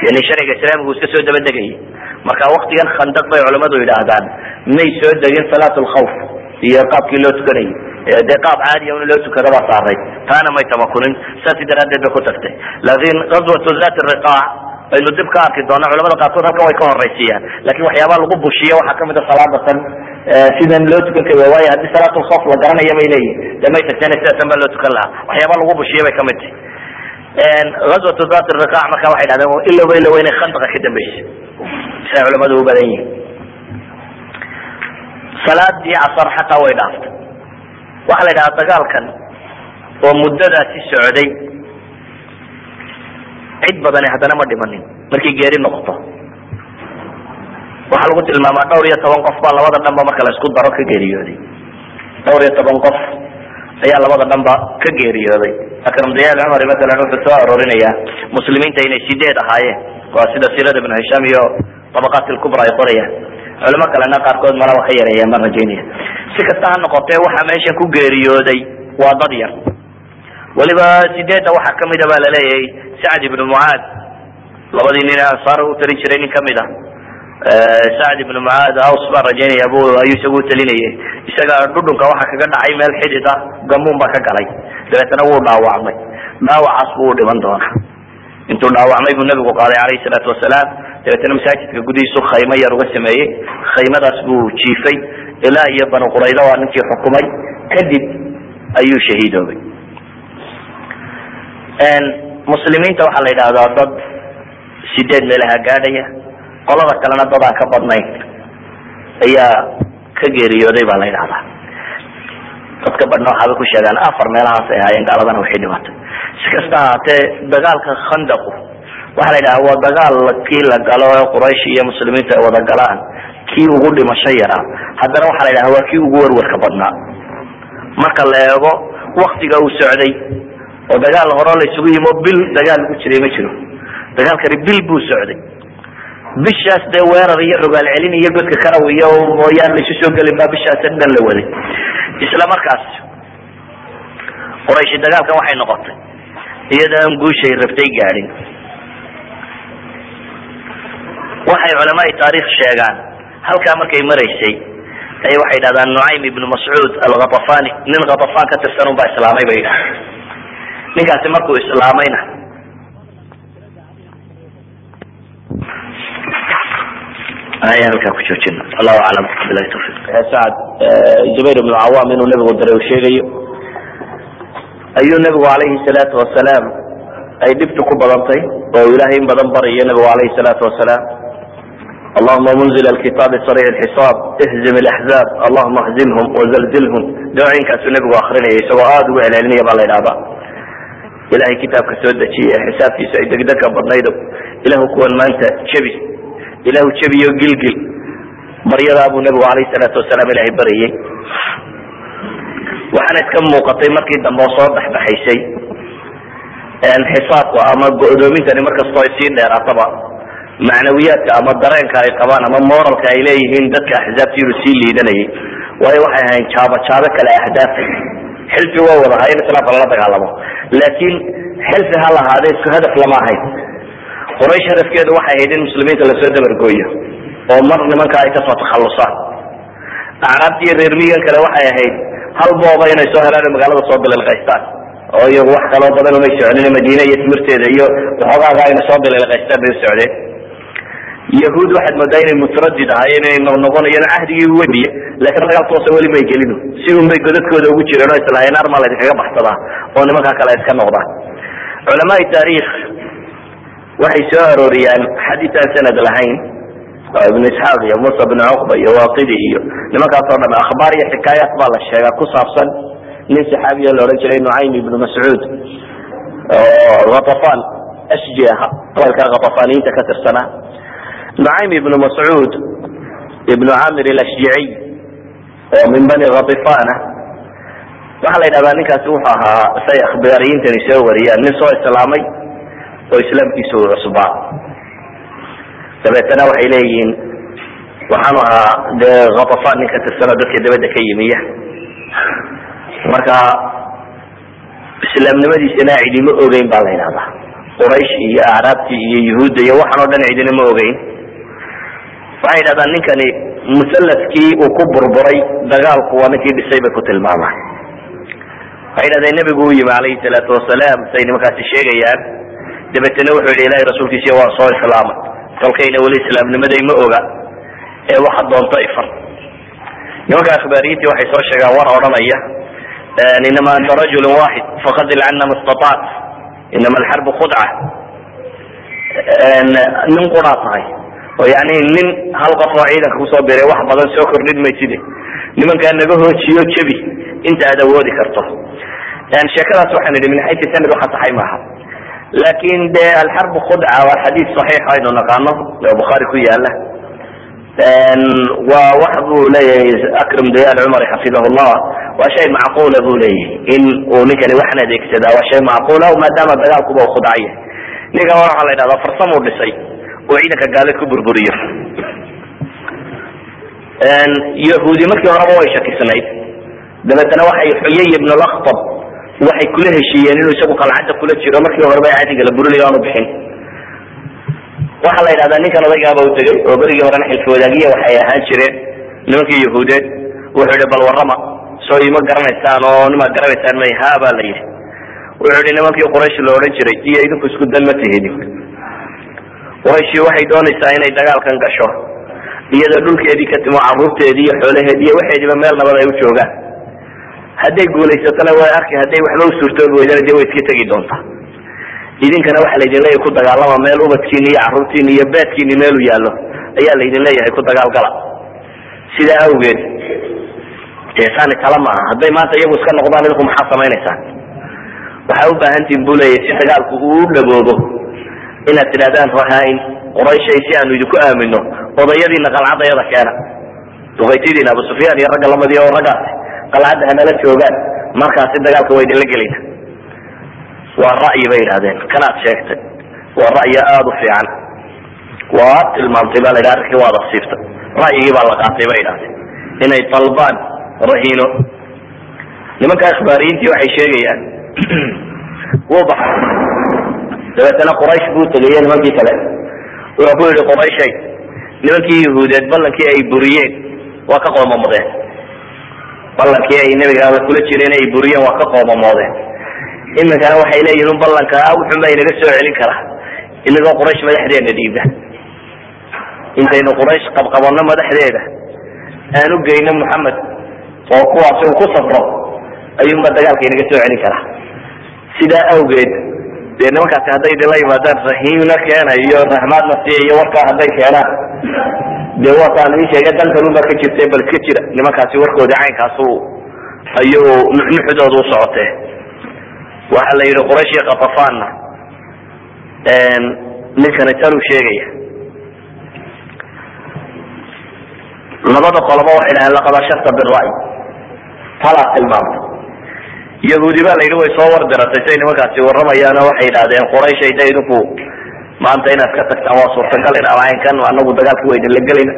yani sharciga islaamigu iska soo dabadegayay marka waktigan khandaq bay culamadu yidhaahdaan. May soo degin salaat lkhawf iyo qaabkii loo tukanayay dee qaab caadiya in loo tukada baa saaray. Taana may tamakunin. Saasi daraadeed bay ku tagtay. Laakin gazwatu zat riqaac aynu dib ka arki doona culamada qaarkood halkan way ka horaysiiyaan laakiin waxyaabaa lagu bushiyo waxaa ka mid a salaada sidan loo tukan kari waayo haddii salaat lkhawf la garanaya bay leeyihiin de may tagteen sidaasan baa loo tukan lahaa. Waxyaabaa lagu bushiyo bay ka mid tahay azwatu dat riqaac marka waxay dhahdeen ilowba ilowa inay khandaqa ka dambeysay siay culamadu u badan yihiin salaadii casar xataa way dhaaftay waxaa la yidhaha dagaalkan oo muddadaasi socday cid badani haddana ma dhimanin markay geeri noqoto. Waxaa lagu tilmaamaa dhowr iyo toban qof baa labada dhanba marka la isku daro ka geeriyooday. Dhowr iyo toban qof ayaa labada dhanba ka geeriyooday. Akram dayaal cumari masalan wuxuu soo aroorinayaa muslimiinta inay sideed ahaayeen waa sida siirada ibnu hishaam iyo tabaqaat ilkubra ay qorayaan. Culimo kalena qaarkood malaba ka yareeyeen baan rajaynaya. Si kasta ha noqotee waxaa meeshan ku geeriyooday waa dad yar. Weliba sideedda waxaa ka mid a baa la leeyahay sacd ibnu mucaad labadii nin ansaar u jiray nin ka mid a sacd ibnu mucaad aws baan rajaynaya bu ayuu isagu talinayay isaga dhudhunka waxa kaga dhacay meel xidid ah gamuun baa ka galay. Dabeetana wuu dhaawacmay. Dhaawacaas buu u dhiman doonaa. Intuu dhaawacmay buu nabigu qaaday calayhi salaatu wasalaam. Dabeetana masaajidka gudihiisu khaymo yar uga sameeyey. Khaymadaas buu jiifay. Ilaa iyo banu qurayda waa ninkii xukumay. Kadib ayuu shahiidoobay. Muslimiinta waxaa la yidhahdaa dad sideed meelaha gaadhaya qolada kalena dad aan ka badnayn ayaa ka geeriyooday baa la yidhahdaa. Dadka badhna waxaabay ku sheegaan afar meelahaas ay ahaayeen gaaladana waxay dhimatay si kasta ahaatee dagaalka khandaqu waxaa la yidhaha waa dagaal kii la galo ee quraysh iyo muslimiintu ay wada galaan kii ugu dhimasho yaraa. Haddana waxaa la yidhaha waa kii ugu warwarka badnaa. Marka la eego waktiga uu socday oo dagaal hore la isugu yimo bil dagaal lagu jiray ma jiro. Dagaalkani bil buu socday bishaas dee weerar iyo rogaal celin iyo godka karaw iyo mooyaan laisu soo gelin baa bishaas dhan la waday. Isla markaas qurayshi dagaalkan waxay noqotay iyadoo aan guushay rabtay gaadhin. Waxay culamaai taarikh sheegaan halkaa markay maraysay ay waxay dhahdaan nucaym ibnu mascuud alkhatafani nin khatafan ka tirsan un baa islaamay bay yidhahdeen ninkaasi markuu islaamayna ayaan halkaa ku joojina allahu aclam bilahi tawfiq. Sacad jubayr ibnu cawaam inuu nabigu diray uu sheegayo. Ayuu nabigu calayhi salaatu wasalaam ay dhibtu ku badantay oo ilaahay in badan barayo nabigu calayhi salaatu wasalaam allahuma munzil alkitaabi saric lxisaab ihzim alaxzaab allahuma hzimhum wazalzilhum dawooyinkaasuu nabigu akrinaya isagoo aada ugu celcelinaya baa la yidhahdaa ilahay kitaabka soo dejiye xisaabtiisu ay degdega badnaydo. Ilahu kuwan maanta jebi ilahu jebiyo gilgil. Baryadaa buu nabigu alayh salaatu wasalaam ilahay baryay waxaana iska muuqatay markii dambe oo soo dhexbaxaysay xisaabka ama go'doomintani markastoo ay sii dheeraataba macnawiyaadka ama dareenka ay qabaan ama moralka ay leeyihiin dadka axzaabta inuu sii liidanayay. Waayo waxay ahayn jaabo jaabo kale ahdaafay xilfi waa wadahaa in islaamka lala dagaalamo laakiin xilfi ha lahaade isku hadaf lama ahayn quraysh hadafkeedu waxay ahayd in muslimiinta la soo dabargooyo oo mar nimanka ay ka soo takhalusaan acraabtiiyo reermigan kale waxay ahayd hal booba inay soo helaan magaalada soo bililqaystaan oo iyagu wax kaloo badan umay socdeen madiine iyo timirteeda iyo waxoogaaga ayna soo bililqaystaan bay u socdeen. Yahuud waxaad moodaa inay mutaradid ahaayeen inay noqnoqonayaan cahdigii wediye laakiin dagaal weli may gelin. Si un bay godadkooda ugu jireen oo islahayn arma la idinkaga baxsadaa oo nimankaa kale iska noqdaan. Culamaai taariikh waxay soo arooriyaan xadiis aan sanad lahayn. Oo ibnu isxaaq iyo musa bn cuqba iyo waaqidi iyo nimankaasoo dham akhbaar iyo xikaayaat baa la sheegaa ku saabsan. Nin saxaabiya la odhan jiray nucaym ibnu mascuud oo hatafan ashji aha gobolka khatafaniyiinta ka tirsanaa nucaym ibnu mascuud ibnu camir alashjiciy oo min bani khatifana waxaa la yidhahdaa ninkaasi wuxuu ahaa say akhbaariyintani soo wariyaan nin soo islaamay oo islaamkiisa uu cusbaa dabeetana waxay leeyihiin waxaanu ahaa dee khatafan nin ka tirsanoo dadka dabadda ka yimiya. Marka islaamnimadiisana cidima ogeyn baa la yidhahdaa quraysh iyo acraabtii iyo yuhuudda iyo waxaan o dhan cidina ma ogeyn. Waxay yidhahdaan ninkani musalladkii uu ku burburay dagaalku waa ninkii dhisay bay ku tilmaamaan. Waxay yidhahdeen nebigu u yimi calayhi salaatu wasalaam. Say nimankaasi sheegayaan dabeetana wuxuu yidhi ilahay rasuulkiisiy waa soo islaamay. Kolkayna weli islaamnimaday ma oga ee waxa doonto ifan nimanka akhbaariyiintii waxay soo sheegaan war odhanaya. Inama anta rajulu waxid faqadil cana ma istataac inama alxarbu khudca nin quraa tahay oo yani nin hal qof oo ciidanka ku soo biray wax badan soo kordhin mayside nimankaa naga hoojiyo jebi inta aad awoodi karto. Sheekadaas waxaan idhi min xaysi sanad waxa saxay maaha laakin de alxarbu khudca waa xadiis saxiix aynu naqaano oo bukhaari ku yaalla waa wax buu leeyahay akram dayaal cumari xafidahu llah waa shay macquula buu leeyahay in uu ninkani waxan adeegsadaa waa shay macquula maadaama dagaalkuba u khudcaya ninkan waxaa la yidhahdaa farsamuu dhisay oo ciidanka gaaleed ku burburiyo yahuudi markii horeba way shakisnayd dabeetana waxay xuyay ibn laktab waxay kula heshiiyeen inuu isagu qalcadda kula jiro. Markii horeba cadiga la burinayo aanu bixin. Waxaa la yidhahdaa ninkan odaygaaba u tegey oo berigii horena xilfi wadaagiya waxay ahaan jireen. Nimankii yahuudeed wuxuu yihi bal warrama soo ima garanaysaan oo nimaad garanaysaan may ha baa la yidhi. Wuxuu yihi nimankii quraysh la odhan jiray iyo idinku isku dan ma tihidin. Qurayshi waxay doonaysaa inay dagaalkan gasho iyadoo dhulkeedii ka timo caruurteedii iyo xoolaheedii iyo waxeediiba meel nabad ay u joogaan hadday guulaysatona way arki hadday waxba u suurtoobi weydana dee way iska tegi doontaa. Idinkana waxa laydin leeyahay ku dagaalama meel ubadkiini iyo caruurtiini iyo beedkiini meelu yaallo. Ayaa laydin leeyahay ku dagaalgala sidaa awgeed deesaani kala maaha hadday maanta iyagu iska noqdaan idinku maxaa samaynaysaan? Waxaa u baahantihin bu leeyahay si dagaalku uu u dhaboobo inaad tidhahdaan rahaa-in qurayshay si aanu idinku aamino odayadiina qalcadayada keena. Duqaytidiina abu sufyaan iyo ragga lamadiya oo raggaasi qalcadda hanala joogaan. Markaasi dagaalka waa idinla gelayna waa ra'yi bay yidhahdeen kanaad sheegtay. Waa ra'yi aada u fiican. Waad tilmaamtay baa la yidhaha arrinkii waad asiibtay ra'yigii baa la qaatay bay yidhahdeen inay dalbaan rahiino. Nimanka akhbaariyiintii waxay sheegayaan [CLEARS THROAT] wuu baxay. Dabeetana quraysh buu tegaya nimankii kale. Wuxuu ku yihi qurayshay nimankii yahuudeed ballankii ay buriyeen waa ka qoomamoodeen ballankii ay nebigaada kula jireen ay buriyeen waa ka qoomamoodeen iminkana waxay leeyihiin un ballanka wuxunbaa inaga soo celin karaa. Inagoo quraysh madaxdeena dhiibna intaynu quraysh qabqabanno madaxdeeda. Aan u geyno moxamed oo kuwaasi uu ku safro ayuunba dagaalka inaga soo celin karaa. Sidaa awgeed dee nimankaasi hadday idinla yimaadaan rahiimna keena iyo raxmaadna siiya iyo warkaa hadday keenaan dee wataan ii sheege dankanunba ka jirte bal iska jira nimankaasi warkoodii caynkaasu ayuu nuxnuxdooda u socotee waxa la yidhi quraysh iyo katafaanna ninkani tanuu sheegaya labada qoloba waxay dhahaan laqad asharta bira'y talaa tilmaamta yahuudi baa la yidhi way soo wardiratay say nimankaasi warramayaan oo waxay yidhahdeen qurayshay da idinku maanta inaad ka tagtaan waa suurtagal in amaynkan anagu dagaalkii waa idinla gelayna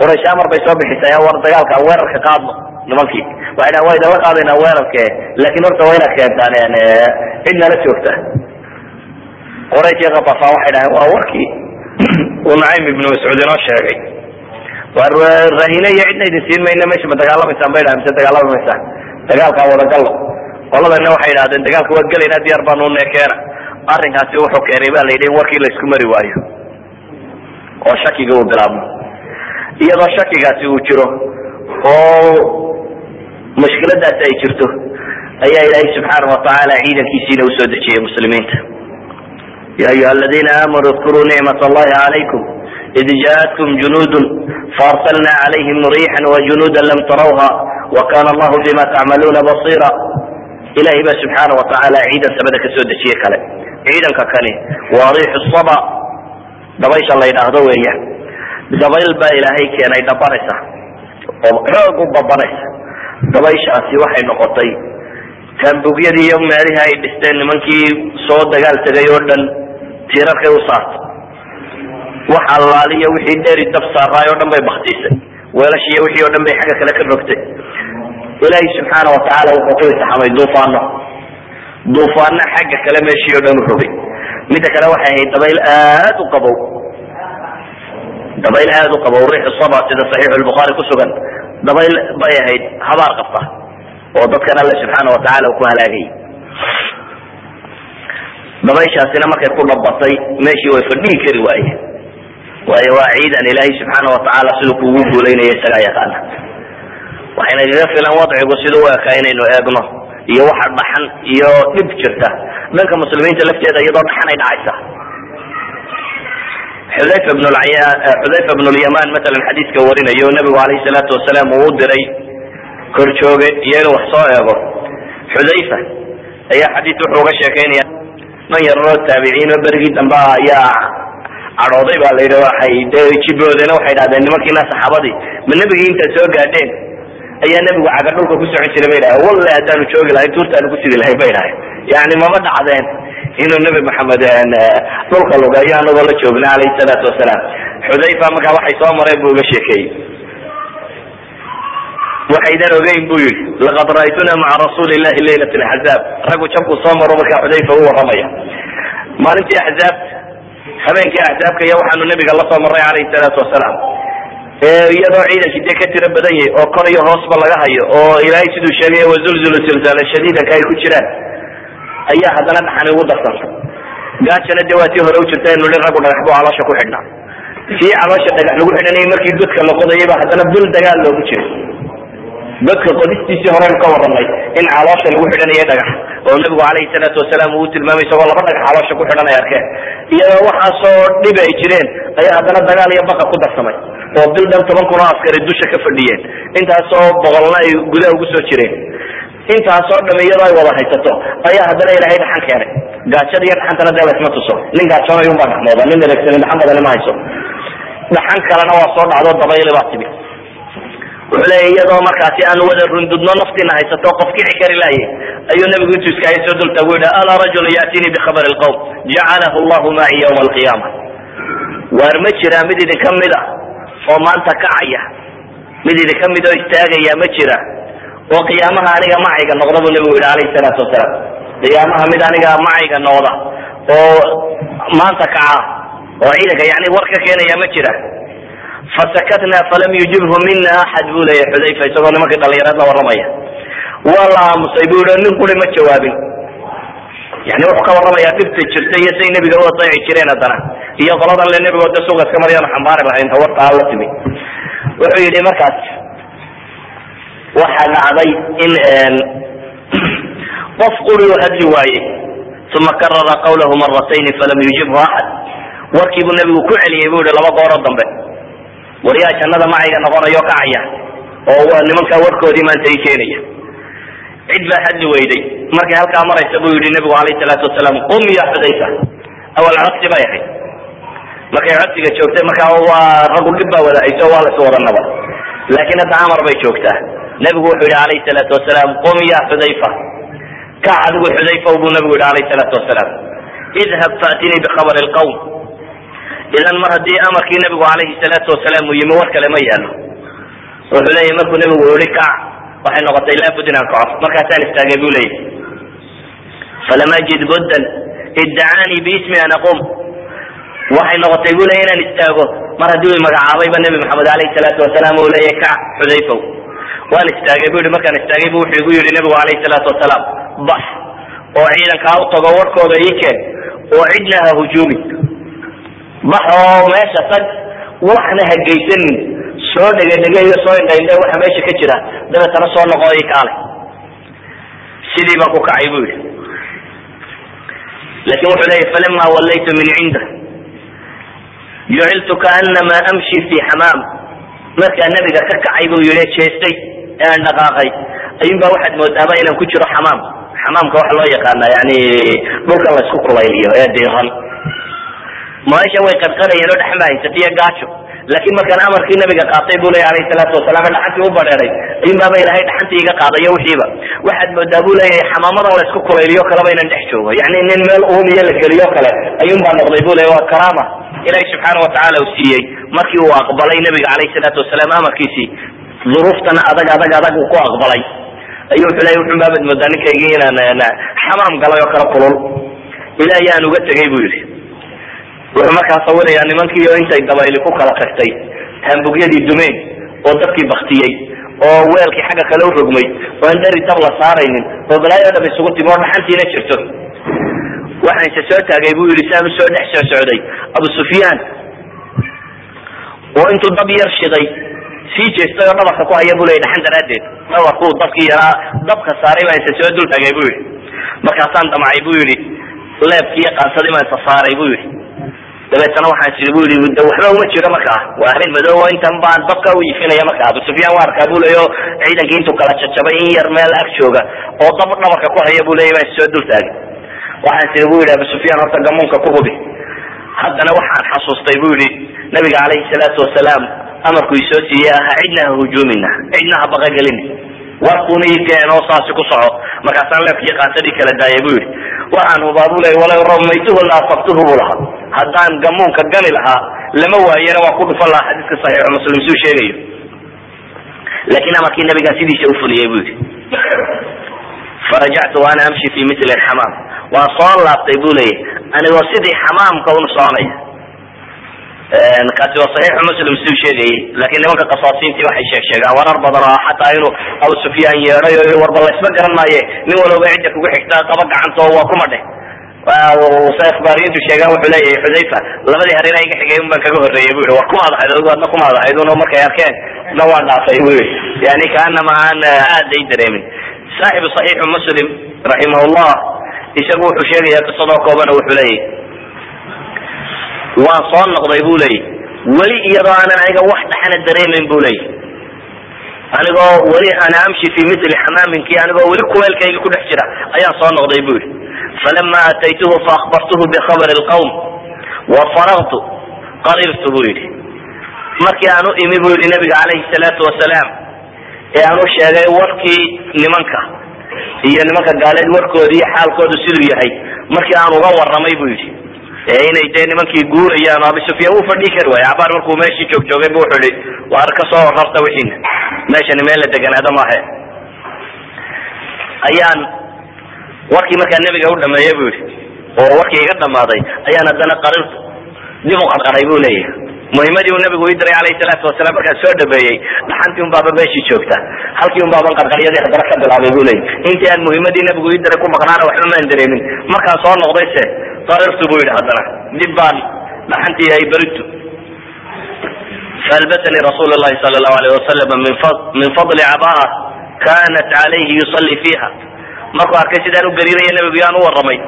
quraysh amar bay soo bixisay war dagaalka aan weerarka qaadno nimankii. Dhahan waa idinla qaadaynaa weerarke laakiin horta waa inaad keentaan cid nala joogta. Quraysh iyo katafaan waxay dhahen waa warkii uu nacaym ibnu mascuud inoo sheegay. War rahine iyo cidna idin siin mayna meesha ma dagaalamaysaan bay dhahan mise dagaalamaysaan dagaalkaa wadagallo qoladana waxay idhahdeen dagaalka waa gelaynaa diyaar baanu neekeena arrinkaasi wuxuu keenay ba la yidhi in warkii la isku mari waayo. Oo shakiga uu bilaabmo iyadoo shakigaasi uu jiro oo mushkiladaasi ay jirto ayaa ilaahay subxaana watacaala ciidankiisiina u soo dejiyey muslimiinta. Ya ayuha aladiina aamanuu dkuruu nicmat allahi calaykum id jaaatkum junuudun faarsalna calayhim riixan wajunuuda lam tarawha wakana allahu bima tacmaluuna basiira ilahay baa subxaana watacaala ciidan samada ka soo dejiye kale. Ciidanka kani waa riixu saba dabaysha la yidhaahdo weeyaan dabayl baa ilaahay keenay dhabanaysa oo xoog u babanaysa dabayshaasi waxay noqotay taambugyadii iyo meelihii ay dhisteen nimankii soo dagaal tegay oo dhan tiirarkay u saartay wax allaaliyo wixii dheri dab saaraay oo dhan bay baktiisay weelashiiyo wixii oo dhan bay xagga kale ka rogtay ilaahay subxaana watacaala wuxuu ku intixamay duufaano duufaano xagga kale meeshii oo dhan rogay midda kale waxay ahayd dabayl aad u qabow. Dabayl aad u qabow riixu saba sida saxiixu lbukhaari ku dabayl bay ahayd habaar qabta oo dadkan alle subxaana watacaala uu ku halaagayay dabayshaasina markay ku dhabatay meeshii way fadhihi kari waaye. Waayo waa ciidan ilaahay subxaana watacaala siduu kuugu guulaynaya isagaa yaqaana waxayna kaga filan wadcigu siduu u ekaa inaynu eegno iyo waxa dhaxan iyo dhib jirta. Dhanka muslimiinta lafteeda iyadoo dhaxan ay dhacaysa. Xudayfa bn lyaman masalan xadiiska warinayo nabigu alayhi salaatu wasalaam uu u diray korjooge iyo inuu wax soo eego. Xudayfa ayaa xadiis wuxuu uga sheekeynaya man yaroo taabiciin oo berigii dambe ayaa cadhooday baa la yidhi waxay dee jiboodeen waxay dhahdeen nimankiina saxaabadii. Ma nebigii intaad soo gaadheen ayaa nebigu caga dhulka ku socon jiray bay dhahay wallahi haddaanu joogi lahayn tuurtaanu ku sidi lahayn bay dhahay yani mama dhacdeen inuu nebi maxamed dhulka lugayo anagoo la joogna alayhi salaatu wasalaam xudayfa markaa waxay soo mareen buu uga sheekeeyey. Waxaydan ogeyn bu yihi laqad ra'aytuna maca rasuuli llahi laylat axzaab raggu jabku soo maro markaa xudayfa u waramaya maalintii axzaab habeenkii axzaabka iyo waxaanu nabiga la soo maray alayhi salaatu wasalaam iyadoo ciidankii dee ka tiro badan yahay oo kor iyo hoosba laga hayo oo ilaahay siduu sheegay wazulzulu silsaala shadiidanka ay ku jiraan. Ayaa haddana dhaxani ugu darsanta gaajana dee waa tii hore u jirta inu hi raggu dhagax bu caloosha ku xidhnaa. Sii caloosha dhagax lagu xidhanayay markii godka la qodayay haddana bil dagaal loogu jiray. Godka qodistiisii horeynu ka waranay in caloosha lagu xidhanayo dhagax oo nabigu calayhi salaatu wasalaam uu tilmaamay isagoo laba dhagax caloosha ku xidhan ay arkeen. Iyadoo waxaasoo dhibi ay jireen ayaa haddana dagaal iyo baqa ku darsamay oo bil dhan toban kun oo askari dusha ka fadhiyeen. Intaasoo boqolna ay gudaha ugu soo jireen. Intaasoo dham iyadoo ay wada haysato. Ayaa haddana ilaahay dhaxan keenay. Gaajada iyo dhaxantana dee laysma tuso. Nin gaajoonayo unbaa dhaxmooda nin eregsanin dhaxan badani ma hayso. Dhaxan kalena waa soo dhacdo dabayli baa timi. Wuxuu leeya iyadoo markaasi aan wada rundudno naftiina haysato qof kici kari lahaye ayuu nabigu intuu iskaahay soo dultagu yidhi alaa rajulu ya'tiinii bikhabari lqowm jacalahu llahu maci yawma alqiyaama. Waar ma jiraa mid idinka mid a oo maanta kacaya mid idinka mid oo istaagaya ma jira. Oo qiyaamaha aniga macayga noqda buu nabigu yidhi alayhi salaatu wasalaam. Qiyaamaha mid aniga macayga noqda oo maanta kaca oo ciidanka yani war ka keenaya ma jira. Fasakatna falam yujibhu mina axad buu leeya xudayfa isagoo nimankii dhalinyarad la waramaya waa la aamusay bu yidhi nin ma jawaabin yani wuxuu ka warramayaa dhibta jirta iyo say nebiga u adeeci jireen haddana. Iyo qoladan le nebigo de suuqa iska maryaanu xambaari lahayn tawarta aan la timi. Wuxuu yidhi markaas waxaa dhacday in [CLEARS THROAT] qof quri u hadli waayey uma karara qawlahu maratayni falam yujibhu axad warkii buu nebigu ku celiyey bu yihi laba gooroo dambe waryaa jannada macayga noqonayo kacaya oo nimankaa warkoodii maanta i keenaya cid baa hadli weyday. Markay halkaa maraysa buu yihi nabigu alayhi salaatu wasalaam qum ya xudayfa awal codsi bay ahayd. Markay codsiga joogtay markaa waa raggu dhib baa wada hayso waa las wada naba laakiin hadda amar bay joogtaa. Nabigu wuxuu yihi alayhi salaatu wasalaam qum ya xudayfa. Kac adigu xudayfa buu nabigu yihi alayhi salaatu wasalaam. Idhab faatinii bikhabari lqawm idan mar haddii amarkii nabigu alayhi salaatu wasalaam uu yimi war kale ma yaalo wuxuu leeyahy markuu nabigu yihi kac waxay noqotay laabud inaan kaco markaasaan istaagay bu leeyahy falam ajid buddan iddacaanii biismi an aqum. Waxay noqotay bu leeya inaan istaago. Mar haddii u magacaabayba nebi maxamed alayhi salaatu wasalaam uu leeyahy kac xudayfow. Waan istaagay bu yihi markaan istaagay bu wuxuu igu yihi nabigu alayhi salaatu wasalaam bax oo ciidankaa u warkooda ii keen oo cidna ha hujuumin bax oo meesha tag waxna ha geysanin soo dhegedhegeyo soo indhaindhe waxa meesha ka jira dabeetana soo noqo i kaale. Sidii baan ku kacay bu yihi laakiin wuxuu leeyahy falama wallaytu min cinda. Juciltu kaanama amshi fi xamaam. Markaa nabiga ka kacay buu yihi jeestay ee aan dhaqaaqay. Ayun baa waxaad moodaaba inaan ku jiro xamaam. Xamaamka waxa loo yaqaana yani dhulkan la isku kulayliyo ee diiran maasha way qadqadayeen oo dhexma haysatiyo gaajo laakiin markaan amarkii nabiga qaatay bu leya alayhi salaatu wasalaam dhaxantii u badheeray ayun baaba ilahay dhaxantii iga qaadayo wixiiba waxaad moodaa bu leeyahay xamaamadan la isku kulayliyo kaleba inaan dhex joogo. Yani nin meel uumiyo la geliyo kale baa noqday bu leya waa karaama. Ilahi subxaana watacaala uu siiyey. Markii uu aqbalay nabiga alayhi salaatu wasalaam amarkiisii duruuftan adag adag adag uu ku aqbalay. Ayuu wuxuu leya wuxun baabad moodaa ninkaygii inaan xamaam galay oo kale kulul. Ilahi aan uga tegay bu yihi wuxuu markaa sawirayaa nimankii oo intay dabayli ku kala tagtay hambugyadii dumeen oo dadkii baktiyey oo weelkii xagga kale u rogmay oo aan dheri dab la saaraynin oo balaayo dham isugu timi oo dhaxantiina jirto waxaan isa soo taagay bu yihi saan u soo dhex soo socday abu sufyaan. Oo intuu dab yar shiday sii jeestay oo dhabarka ku haya bu leya dhaxan daraaddeed. Dhabarkuu dabkii yaraa dabka saaray baan isa soo dul tagay bu yihi markaasaan damcay bu yihi leebkii iyo qaansadii baan isa saaray bu yihi dabeetana waxaan siri bu yii waxba uma jiro markaa waa habeen madoobo intan baan dabka u ifinaya marka abu sufyaan waa arkaa bu leeyo ciidankii intuu kala jajabay in yar meel ag jooga oo dab dhabarka ku haya bu leya baan soo dul taagay. Waxaan siri bu yidhi abu sufyaan horta gamuunka ku hubi. Haddana waxaan xasuustay bu yihi nabiga calayhi salaatu wasalaam amarku isoo siiyey ahaa cidna ha hujuumina cidna ha baqagelin. Warkuna ii keen oo saasi ku soco. Markaasaan leefkii qaatadii kala daayay bu yidhi. Waxaan hubaa bu ley walaw ramaytuhu la asabtuhu bu lahaa haddaan gamuunka gani lahaa lama waayena waan ku dhufan lahaa xadiiska saxiixu muslim suu sheegayo. Laakiin amarkii nabigaan sidiisa ufuliyey bu yidhi farajactu ana amshi fi mili xamaam waan soo laabtay bu leeyahy anigoo sidii xamaamka un soconaya kaasi waa saxiixu muslim siduu sheegayay laakiin nimanka qasaasiintii waxay sheeg sheegaan warar badan oo xataa inuu abu sufyaan yeedhay warba laysma garan maaye nin walba cidda kugu xigtaa qaba gacanta oo waa kuma ikhbaariyintu sheegaan wuxuu leeyahay xudayfa labadii hareer iga xigay un baan kaga horreeyay bu war kumaad ahayd adigu adna kumaad ahayd uno markay arkeen na waan dhaafay bu yani kaanama aan aad ay dareemin. Saaxibu saxiixu muslim raximahullah isagu wuxuu sheegaya qisadoo koobana wuxuu leeyahy waan soo noqday bu leeyahy weli iyadoo aanan aniga wax dhaxana dareemayn bu leeyahy anigoo weli ana amshi fi mili xamaaminki anigoo weli kuweelkayga ku dhex jira ayaan soo noqday bu yihi falama ataytuhu faakbartuhu bikhabari lqawm wafaragtu qarirtu bu yidhi markii aan u imi bu yihi nabiga calayhi salaatu wasalaam ee aan u sheegay warkii nimanka iyo nimanka gaaleed warkooda iyo xaalkoodu siduu yahay markii aan uga waramay bu yidhi ee inay dee nimankii guurayaan abi sufyaan wuu fadhii kari waaya cabaar markuu meeshii joog joogay bu wuxuu ihi waar ka soo rarta wixiina meeshani meel la deganaado maahe ayaan warkii markaa nebiga u dhameeyey bu yihi oo warkii iga dhamaaday ayaan haddana qarirtu dib u qarqaray bu leeyahay muhimadii uu nabigu ii diray alayhi salaatu wasalaam markaan soo dhameeyey dhaxantii un baaba meeshii joogta halkii un baaban qarqaryadii haddana ka bilaabay bu leeyahy intii aan muhimadii nabigu ii diray ku maqnaana waxba maan dareemin markaan soo noqday se qarirtu bu yidhi haddana dib baan dhaxantii ay beritu فالبسني رسول الله صلى الله عليه وسلم من فضل, من فضل عباءة كانت عليه يصلي فيها markuu arkay sidaan u gariiraya nabigu yaan u waramay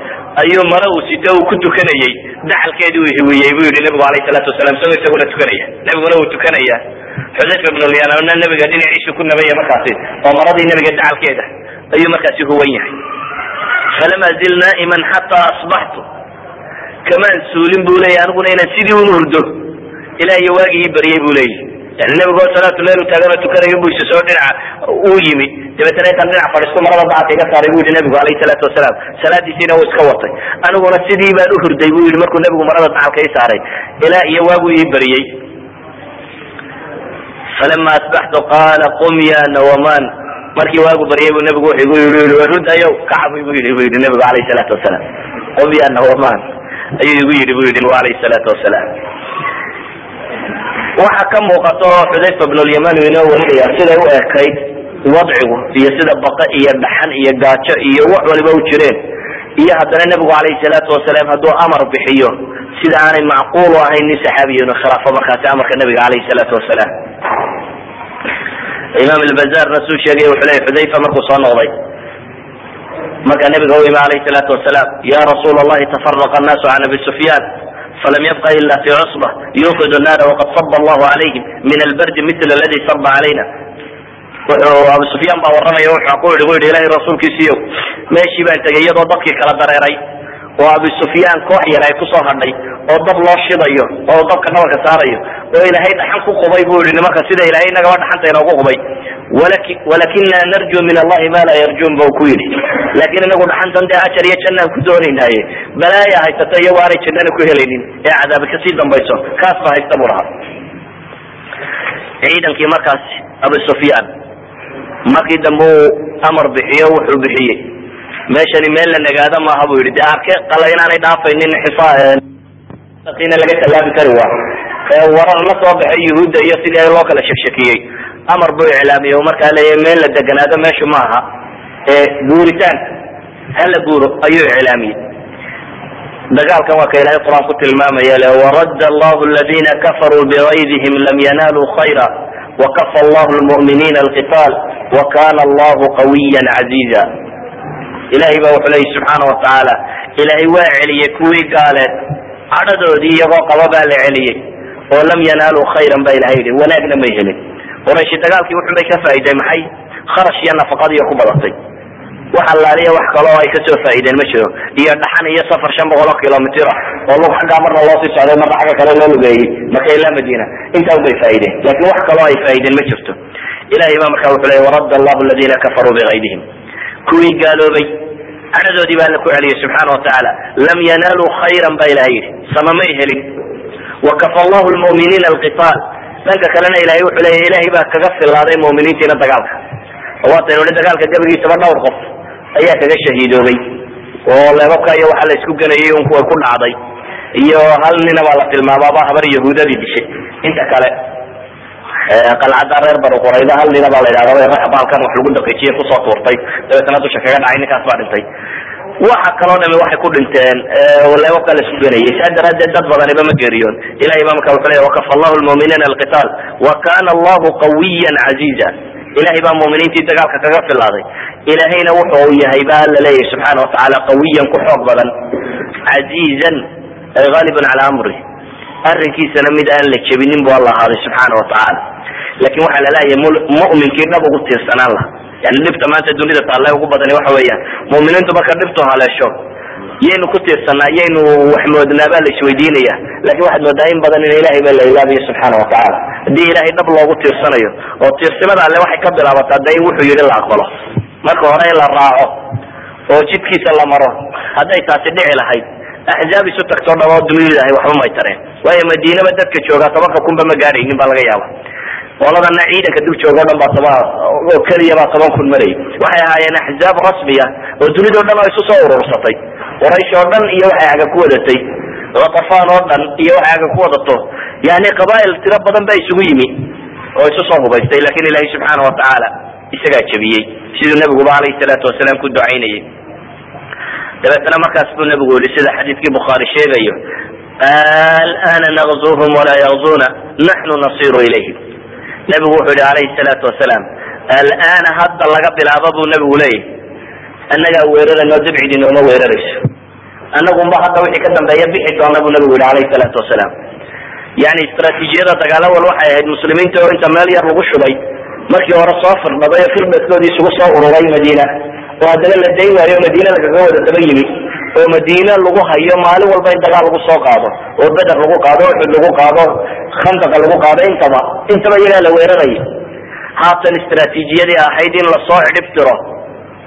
ayuu mare uu sito uu ku tukanayay. Daxalkeedi uu hiwiyey buu yihi nabigu alayhi salaatu wasalam isagoo isaguna tukanaya. Nabiguna uu tukanaya. Xudayfa ibn lyanna nabiga dhinaciisu ku nabaya markaasi oo maradii nabiga dacalkeeda ayuu markaasi huwan yahay. Falama zil naa'iman xataa asbaxtu. Kamaan suulin buu leeyahy aniguna inaan sidii un hurdo ilaa iyo waagii ii baryay buu leeyahy nabigoo salaatu leyl taagano tukanayo bu isa soo dhinaca uu yimi dabeetana intaan dhinac fadhiisto marada dacalka iga saaray bu yihi nabigu alayhi salaatu wasalaam salaadiisiina uu iska watay. Aniguna sidii baan uhurday bu yihi markuu nabigu marada dacalka ii saaray ilaa iyo waagu ii baryey falama asbaxtu qaala qum ya nawaman. Markii waagu baryay bu nabigu wuxuu igu yii rudayo kacab bu yii bu yihi nabigu alayhi salaatu wasalaam qum ya nawaman. Ayuu igu yidhi bu yihi alayhi salaatu wasalaam waxa ka muuqato xudayfa bnulyaman inoo warinaya siday u ekayd wadcigu iyo sida baqa iyo dhaxan iyo gaajo iyo wax waliba u jireen. Iyo haddana nebigu alayhi salaatu wasalaam hadduu amar bixiyo sida aanay macquul u ahayn nin saxaabiya inu khilaafo markaasi amarka nabiga alayhi salaatu wasalaam. Imaam albazarna suu sheegay wuxuu leya xudayfa markuu soo noqday. Markaa nabiga u imi alayhi salaatu wasalaam ya rasuul allahi tafaraqa annaasu can abi sufyaan فلم يبق إلا في عصبة يوقد النار وقد صب الله عليهم من البرد مثل الذي صب علينا abu sufyaan baa waramaya wuxuu ku yidhi bu yidhi ilahay rasuulkiisiiyo meeshii baan tegay iyadoo dadkii kala dareeray oo abu sufyaan koox yar ay kusoo hadhay oo dab loo shidayo oo dabka dhabarka saarayo oo ilaahay dhaxan ku qubay bu yihi nimanka sida ilahay inagaba dhaxanta inoogu qubay walakina narju min allahi ma laa yarjun ba ku yidhi. Laakin inagu dhaxantan dee ajar iyo jannaan ku doonaynaaye balaaya haysata iyago aanay jannana ku helaynin. Ee cadaabi ka sii dambayso. Kaas ba haysta bu lahaa ciidankii markaas abu sufyaan markii dambe uu amar bixiyo wuxuu bixiyey. Meeshani meel la nagaado maaha bu yidhi. De arke qala inaanay dhaafaynin xisaina laga tallaabi kari waa. Warar la soo baxay yuhuudda iyo sidii loo kala shekshekiyey amar buu iclaamiyey o markaa leeyahy meel la deganaado meeshu maaha ee guuritaan hala guuro ayuu iclaamiyey. Dagaalkan waa ka ilahay qur'aan ku tilmaamaya le waradda allahu aladiina kafaruu bigaydihim lam yanaaluu khayra wakafa allahu lmu'miniina alqitaal wakana allahu qawiyan caziiza ilahay ba wuxuu leeyahy subxaana watacaala ilaahay waa celiyey kuwii gaaleed cadhadoodii iyagoo qaba baa la celiyey oo lam yanaaluu khayran ba ilahay yidhi wanaagna may helin qurayshi dagaalkii wuxun bay ka faa'iday maxay? Kharash iyo nafaqadiiyo ku badatay. Wax allaaliya wax kale oo ay ka soo faa'iideen ma jiro. Iyo dhaxan iyo safar shan boqol oo kilomitr ah oo lug xaggaa marna loo socday marna xagga kale loo lugeeyey maka ilaa madiina. Intaa bay faa'iideen. Lakin wax kaloo ay faa'iideen ma jirto. Ilahay baa markaa wuxuu leya waradda allahu aladiina kafaruu bikaydihim kuwii gaaloobay cadhadoodii baa alla ku celiyey subxaana watacaala lam yanaaluu khayran ba ilahay yidhi. Sama may helin wakafa allahu lmu'miniina alqitaal dhanka kalena ilahay wuxuu leya ilahay baa kaga filaaday mu'miniintiina dagaalka. Waataynu hi dagaalka gabagiisaba dhowr qof ayaa kaga shahiidoobay. Oo leebabka iyo waxa la isku ganayay un kuwa ku dhacday. Iyo hal nina baa la tilmaamaaba habar yahuudadii dishay inta kale qalcada reer banu qurayda hal nina baa la yidhahda rax baalkan wax lagu daqiijiye ku soo tuurtay. Dabeetana dusha kaga dhacay ninkaas baa dhintay waxa kaloo waxay ku dhinteen leebabka la isku ganayay saa daraadeed dad badaniba ma geeriyoon. Ilahay baa marka wuxuu leya wakafa allahu lmu'miniina alqitaal wa kana allahu qawiyan caziiza ilahay baa muminiintii dagaalka kaga filaaday. Ilahayna wuxuu yahay ba la leeyahy subxaana watacaala qawiyan ku xoog badan casiizan ay cala amri. Arrinkiisana mid aan la jebinin bu alla ahaaday subxaana watacaala laakiin waxaa la leeyahay mu'minkii dhab ugu tiirsanaan laha yani dhibta maanta dunida taalle ugu badani waxa weeyaan mu'miniintu marka dhibtu haleesho yaynu ku tiirsanaa yaynu wax moodnaa baa la isweydiinaya laakiin waxaad moodaa in badan in ilahay baa la ilaabiyo subxaana watacaala haddii ilahay dhab loogu tiirsanayo oo tiirsimada alle waxay ka bilaabataa de in wuxuu yidhi la aqbalo. Marka hore in la raaco oo jidkiisa la maro hadday taasi dhici lahayd axzaab isu tagtoo dham oo duniyadahay waxba may tareen. Waayo madiinaba dadka joogaa tobanka kunba ma gaadhaynin baa laga yaaba qoladana ciidanka dul jooga o dhan baa toban oo keliya baa toban kun marayay waxay ahaayeen axzaab rasmiya oo dunidao dhan oo isu soo urursatay. Quraysh oo dhan iyo waxay aga ku wadatay. Katafaan oo dhan iyo waxay aga ku wadato. Yani qabaa'il tiro badan baa isugu yimi oo isu soo hubaystay laakiin ilahay subxaana watacaala isagaa jebiyey. Siduu nabiguba alayhi salaatu wasalaam ku ducaynayay. Dabeetana markaas buu nabigu yihi sida xadiidkii bukhaari sheegayo alana naqzuhum walaa yaqzuna naxnu nasiru ilayhim nabigu wuxuu yihi alayhi salaatu wasalaam alana hadda laga bilaabo buu nabigu leeyahy annagaa weerarayno dabcidi nooma weerarayso. Annagunba hadda wixii ka dambeeya bixi doona buu nabigu yihi alayhi salaatu wasalaam. Yani istraatiijiyada dagaalo wal waxay ahayd muslimiinta oo inta meel yar lagu shubay. Markii hore soo firdhaday oo firdhaskoodii isugu soo ururay madiina oo haddana la dayn waayo madiine lagaga wada daba yimi oo madiine lagu hayo maalin walba in dagaal lagu soo qaado oo beder lagu qaado uxud lagu qaado khandaqa lagu qaado intaba intaba iyagaa la weeraraya haatan istraatiijiyadii ahayd in la soo cidhib tiro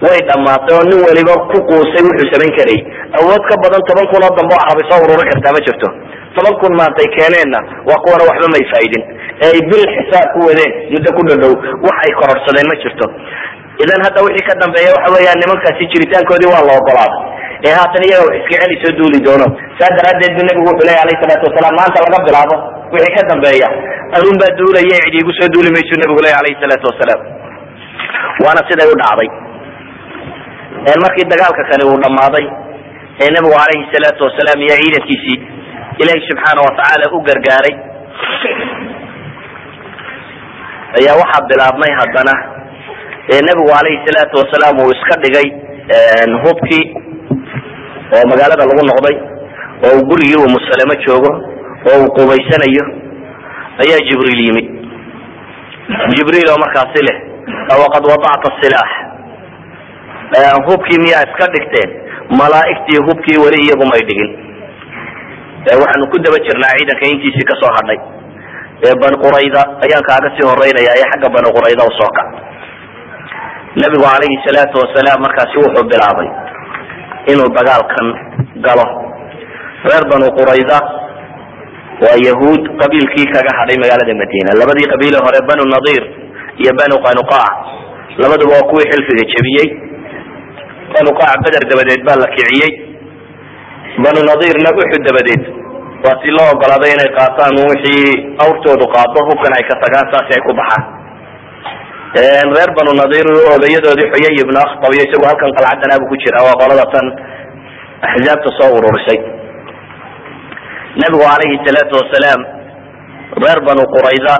way dhamaatay oo nin waliba ku quusay wuxuu samayn karayy awood ka badan toban kun oo dambe oo ahbay soo ururi kartaa ma jirto. Toban kun maantay keeneenna waa kuwana waxba may faa'idin ee ay bil xisaab ku wadeen muddo ku dhadhow wax ay kororsadeen ma jirto idan hadda wixii ka dambeeya waxa weeyaan nimankaasi jiritaankoodii waa la ogolaaday. Ee haatan iyaga iska celi soo duuli doono saa daraaddeed bu nabigu wuxuu leya alayhi salaatu wasalaam maanta laga bilaabo wixii ka dambeeya. Anun baa duulaya cid iigu soo duuli maysu nabigu leya alayhi salaatu wasalaam. Waana siday u dhacday. Markii dagaalka kani uu dhammaaday ee nabigu alayhi salaatu wasalaam iyo ciidankiisii ilahi subxaana watacaala u gargaaray ayaa waxaa bilaabmay haddana ee nabigu alayhi salaatu wasalaam uu iska dhigay hubkii oo magaalada lagu noqday oo uu gurigii uu musalemo joogo oo uu qubaysanayo ayaa jibriil yimid jibriil oo markaasi leh waqad wadacta silaax hubkii miyaa iska dhigteen? Malaa'igtii hubkii weli iyagu may dhigin. Waxaanu ku daba jirnaa ciidanka intiisii ka soo hadhay. Ee bani qurayda ayaan kaaga sii horeynaya ee xagga bani qurayda u soo kac nabigu calayhi salaatu wasalaam markaasi wuxuu bilaabay inuu dagaalkan galo. Reer banu qurayda waa yahuud qabiilkii kaga hadhay magaalada madiina. Labadii qabiile hore banu nadiir iyo banu qanuqaac labaduba waa kuwii xilfiga jebiyey. Qanuqaac beder dabadeed baa la kiciyey. Banu nadiirna uxud dabadeed waa si loo ogolaaday inay qaataan wixii awrtoodu qaado hubkan ay ka tagaan saasi ay ku baxaan reer banu nadiir odayadoodii xuyay ibnu akhtab iyo isagu halkan qalcadanaabu ku jira waa qolada tan axzaabta soo ururisay. Nabigu calayhi salaatu wasalaam reer banu qurayda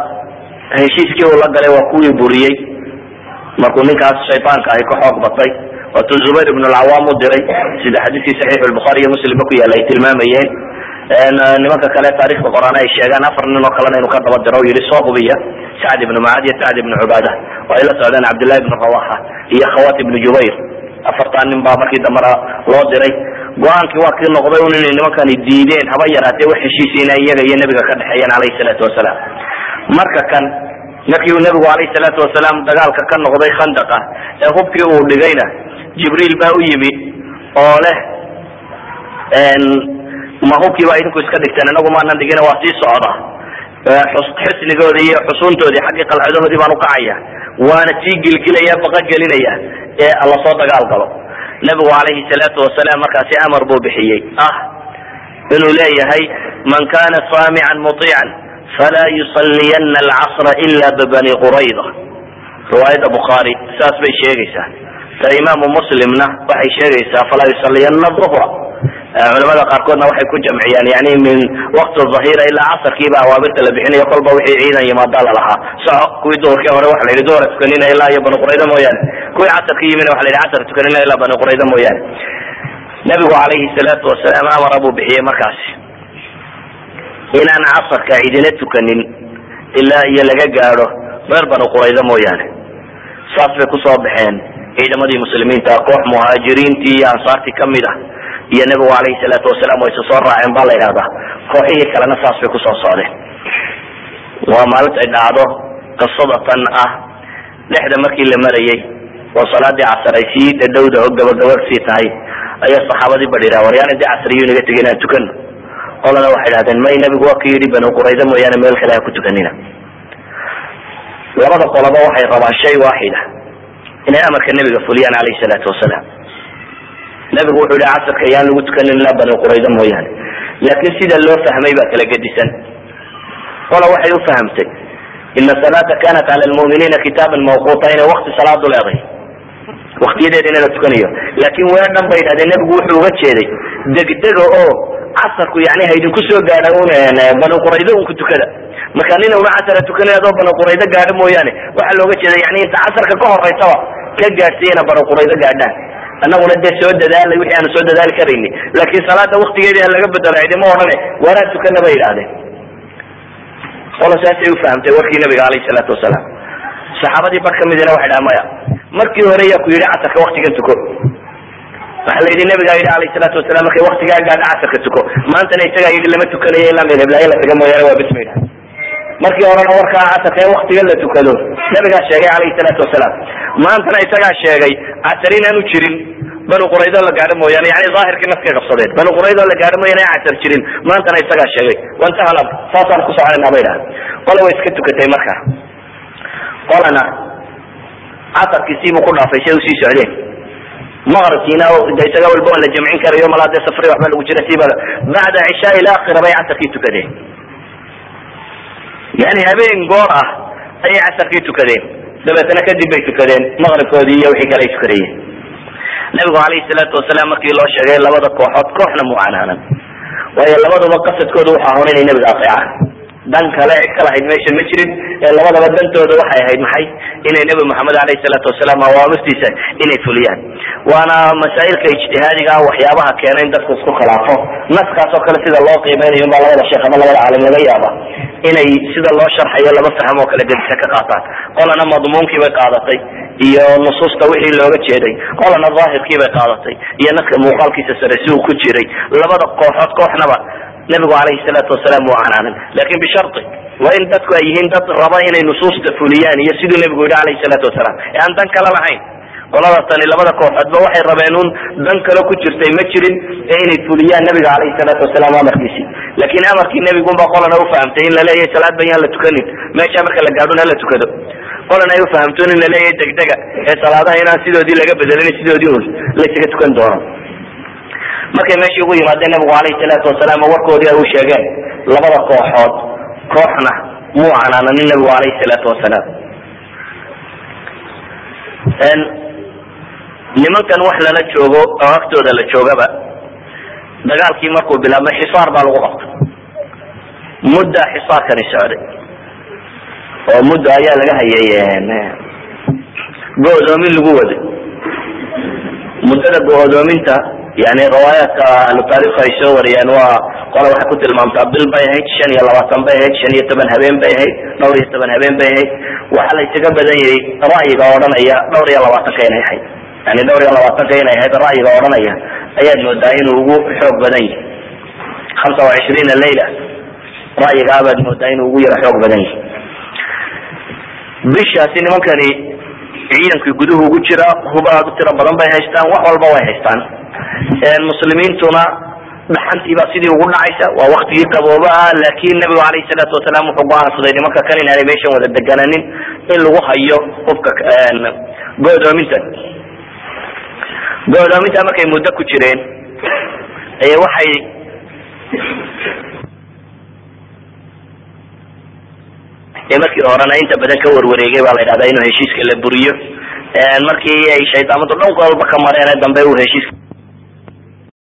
heshiiskii uu la galay waa kuwii buriyey. Markuu ninkaas shaydaanka ahi ka xoog batay waatuu zubayr ibn alcawaam u diray sida xadiiskii saxiix lbukhaari iyo muslimba ku yaalla ay tilmaamayeen nimanka kale taarikhda qoraan ay sheegaan afar nin oo kalena inuu ka daba diro o yihi soo hubiya sacd ibnu mucaad iyo sacd ibnu cubaada oo ay la socdeen cabdillahi ibnu rawaxa iyo khawat ibnu jubayr. Afartaa nin baa markii dambena loo diray. Go'aankii waa kii noqday un inay nimankani diideen haba yaraatee wax heshiisiina iyaga iyo nebiga ka dhexeeyeen alayhi salaatu wasalaam marka kan markii uu nebigu alayhi salaatu wasalaam dagaalka ka noqday khandaqa ee hubkii uu dhigayna jibriil baa u yimi oo leh ma hubkii baa idinku iska dhigteen inagu maanan dhigina waa sii socda. Xusnigooda iyo xusuuntoodii xaggii qalcadahoodii baan ukacaya waana sii gilgilaya baqa gelinaya ee la soo dagaal galo. Nebigu calayhi salaatu wasalaam markaasi amar buu bixiyey. Ah inuu leeyahay man kana saamican muiican falaa yusaliyana alcasra ila bibani qurayda riwaayadda bukhaari saas bay sheegaysaa. Ta imaamu muslimna waxay sheegaysaa falaa yusaliyana duhra culamada qaarkoodna waxay ku jamciyaan yani min waqti ahira ilaa casarkiiba awaabirta la bixinayo kolba wixii ciidan yimaada lalahaa soco kuwii duhurkii hore waxa la yidhi duhura tukanina ilaa iyo bani qurayda mooyaane. Kuwii casarka yimina waxa la yidhi casar tukanina ilaa bani qurayda mooyaane. Nabigu calayhi salaatu wasalaam amara buu bixiyey markaasi inaan casarka cidina tukanin ilaa iyo laga gaadho reer bani qurayda mooyaane. Saas bay ku soo baxeen ciidamadii muslimiinta koox muhaajiriintii iyo ansaartii ka mid ah iyo nebigu alayhi salaatu wasalaam way soo raaceen baa la yidhahdaa kooxihii kalena saas bay ku soo socdeen waa maalintay dhacdo qisada tan ah. Dhexda markii la marayay oo salaadii casar ay sii dhadhowda oo gabagaba sii tahay. Ayaa saxaabadii badhiraa waryaan intii casriyo inaga tegay inaan tukano qolana waxay idhahdeen may nebigu waa ka yidhi bani qurayda mooyaane meel kale ha ku tukanina. Labada qoloba waxay rabaan shay waaxida. Inay amarka nebiga fuliyaan alayhi salaatu wasalaam nabigu wuxuu yihi casarka yaan lagu tukanin ilaa bani qurayda mooyaane. Laakiin sida loo fahmay baa kala gedisan. Qola waxay u fahamtay ina salaata kanat cala lmuminiina kitaaban mawquuta inay wakti salaadu leeday waktiyadeeda in la tukanayo. Laakiin weedhan bay idhahdeen nebigu wuxuu uga jeeday degdega oo casarku yani haydinku soo gaadha un bani qurayda un ku tukada. Marka nina una casara tukanay adoo bani qurayda gaadho mooyaane waxaa looga jeeda yani inta casarka ka horeysaba ka gaadhsiiyana bani qurayda gaadhaan annaguna dee soo dadaalay wixii aanu soo dadaali karayni laakiin salaada waktigeedii laga bedelo cidima odhane waanaan tukana bay idhahdeen qola saasay ufahamtay warkii nabiga alayhi salaatu wasalaam saxaabadii bar kamidina waxay dhaha maya markii hore yaa ku yidhi casarka waktigan tuko. Waxa la yidhi nabigaa yidhi alayhi salaatu wasalaam markay waktigaa gaadha casarka tuko. Maantana isagaa yidhi lama tukanayo ilaa meel heblaaya la taga mooyaane waa bisma yidhaha markii horena warkaa casarka in waktiga la tukado nabigaa sheegay alayhi salaatu wasalaam maantana isagaa sheegay casar inaanu jirin. Banu quraydo la gaadho mooyaane. Yani daahirkii naskay qabsadeen banu quraydo la gaadho mooyaane aan casar jirin. Maantana isagaa sheegay wantaha lamr saasaan ku soconayna bay dhaha. Qola way iska tukatay marka. Qolana casarkiisiibuu ku dhaafay say u sii socdeen. Maqribkiina de isaga walba waa la jamcin karayo malaa dee safri waxba lagu jira siiba bacda cishaa ilaakhira bay casarkii tukadeen. Yani habeen goor ah ayay casarkii tukadeen dabeetana kadib bay tukadeen maqribkoodii iyo wixii kale ay tukadayeen nabigu alayhi salaatu wasalaam markii loo sheegay labada kooxood kooxna mu canaanan. Waayo labaduba qasadkooda waxa ahon inay nabiga ateecaan dan kale cid kala hayd meesha ma jirin. Labadaba dantooda waxay ahayd maxay? Inay nebi moxamed alayhi salaatu wasalaam awaamirtiisa inay fuliyaan. Waana masaa'ilka ijtihaadiga ah waxyaabaha keena in dadku isku khilaafo. Naskaas oo kale sida loo qiimeynayo baa labada sheekh ama labada caalim laga yaaba inay sida loo sharxayo laba faham oo kale gedisa ka qaataan. Qolana madmuunkii bay qaadatay iyo nusuusta wixii looga jeeday. Qolana daahirkii bay qaadatay iyo naska muuqaalkiisa sare si uu ku jiray. Labada kooxood kooxnaba nabigu alayhi salaatu wasalaam waa canaanan laakiin bishari waa in dadku ay yihiin dad raba inay nusuusta fuliyaan iyo siduu nabigu yihi alayhi salaatu wasalaam ee aan dan kale lahayn qolada tani labada kooxoodba waxay rabeen un dan kale ku jirtay ma jirin ee inay fuliyaan nabiga alayhi salaatu wasalaam amarkiisii laakiin amarkii nebigunba qolana ufahamtay in la leeyahay salaad ban yaan la tukanin meesha marka la gaadhon hala tukado. Qolana ay ufahamtoon in la leeyahay degdega ee salaadaha inaan sidoodii laga bedelin sidoodii un laysaga tukan doono markay meeshii ugu yimaadeen nabigu alayhi salaatu wasalaam warkoodii ay u sheegeen labada kooxood kooxna muu canaananin nabigu alayhi salaatu wasalaam. Nimankan wax lala joogo oo agtooda la joogaba dagaalkii markuu bilaabmay xisaar baa lagu qabtay. Mudda xisaarkani socday oo muddo ayaa laga hayay go-doomin lagu waday. Muddada go-doominta yani riwaayaadka ahlu taarikh ay soo wariyeen waa qola waxay ku tilmaamtaa bil bay ahayd shan iyo labaatan bay ahayd shan iyo toban habeen bay ahayd dhowr iyo toban habeen bay ahayd waxaa la isaga badan yahay ra'yiga odhanaya dhowr iyo labaatanka inay ahayd. Yani dhowr iyo labaatanka inay ahayd ra'yiga odhanaya ayaad moodaa inuu ugu xoog badan yahay. Hamsa wa cishriina layla ra'yigaa baad moodaa inuu ugu yaro xoog badan yahay. Bishaasi nimankani ciidankii guduhu ugu jira huba aad u tiro badan bay haystaan wax walba way haystaan muslimiintuna dhaxantii baa sidii ugu dhacaysa waa waktigii qaboobaha laakin nabigu alayhi salaatu wasalaam wuxuu go'aansaday nimanka kan inaanay meeshan wada degananin in lagu hayo hubka godoominta markay muddo ku jireen ee waxay markii horena inta badan ka warwareegay baa la yidhahdaa inuu heshiiska la buriyo. Markii ay shaydaamadu dhan walba ka mareen dambe uu heshiiska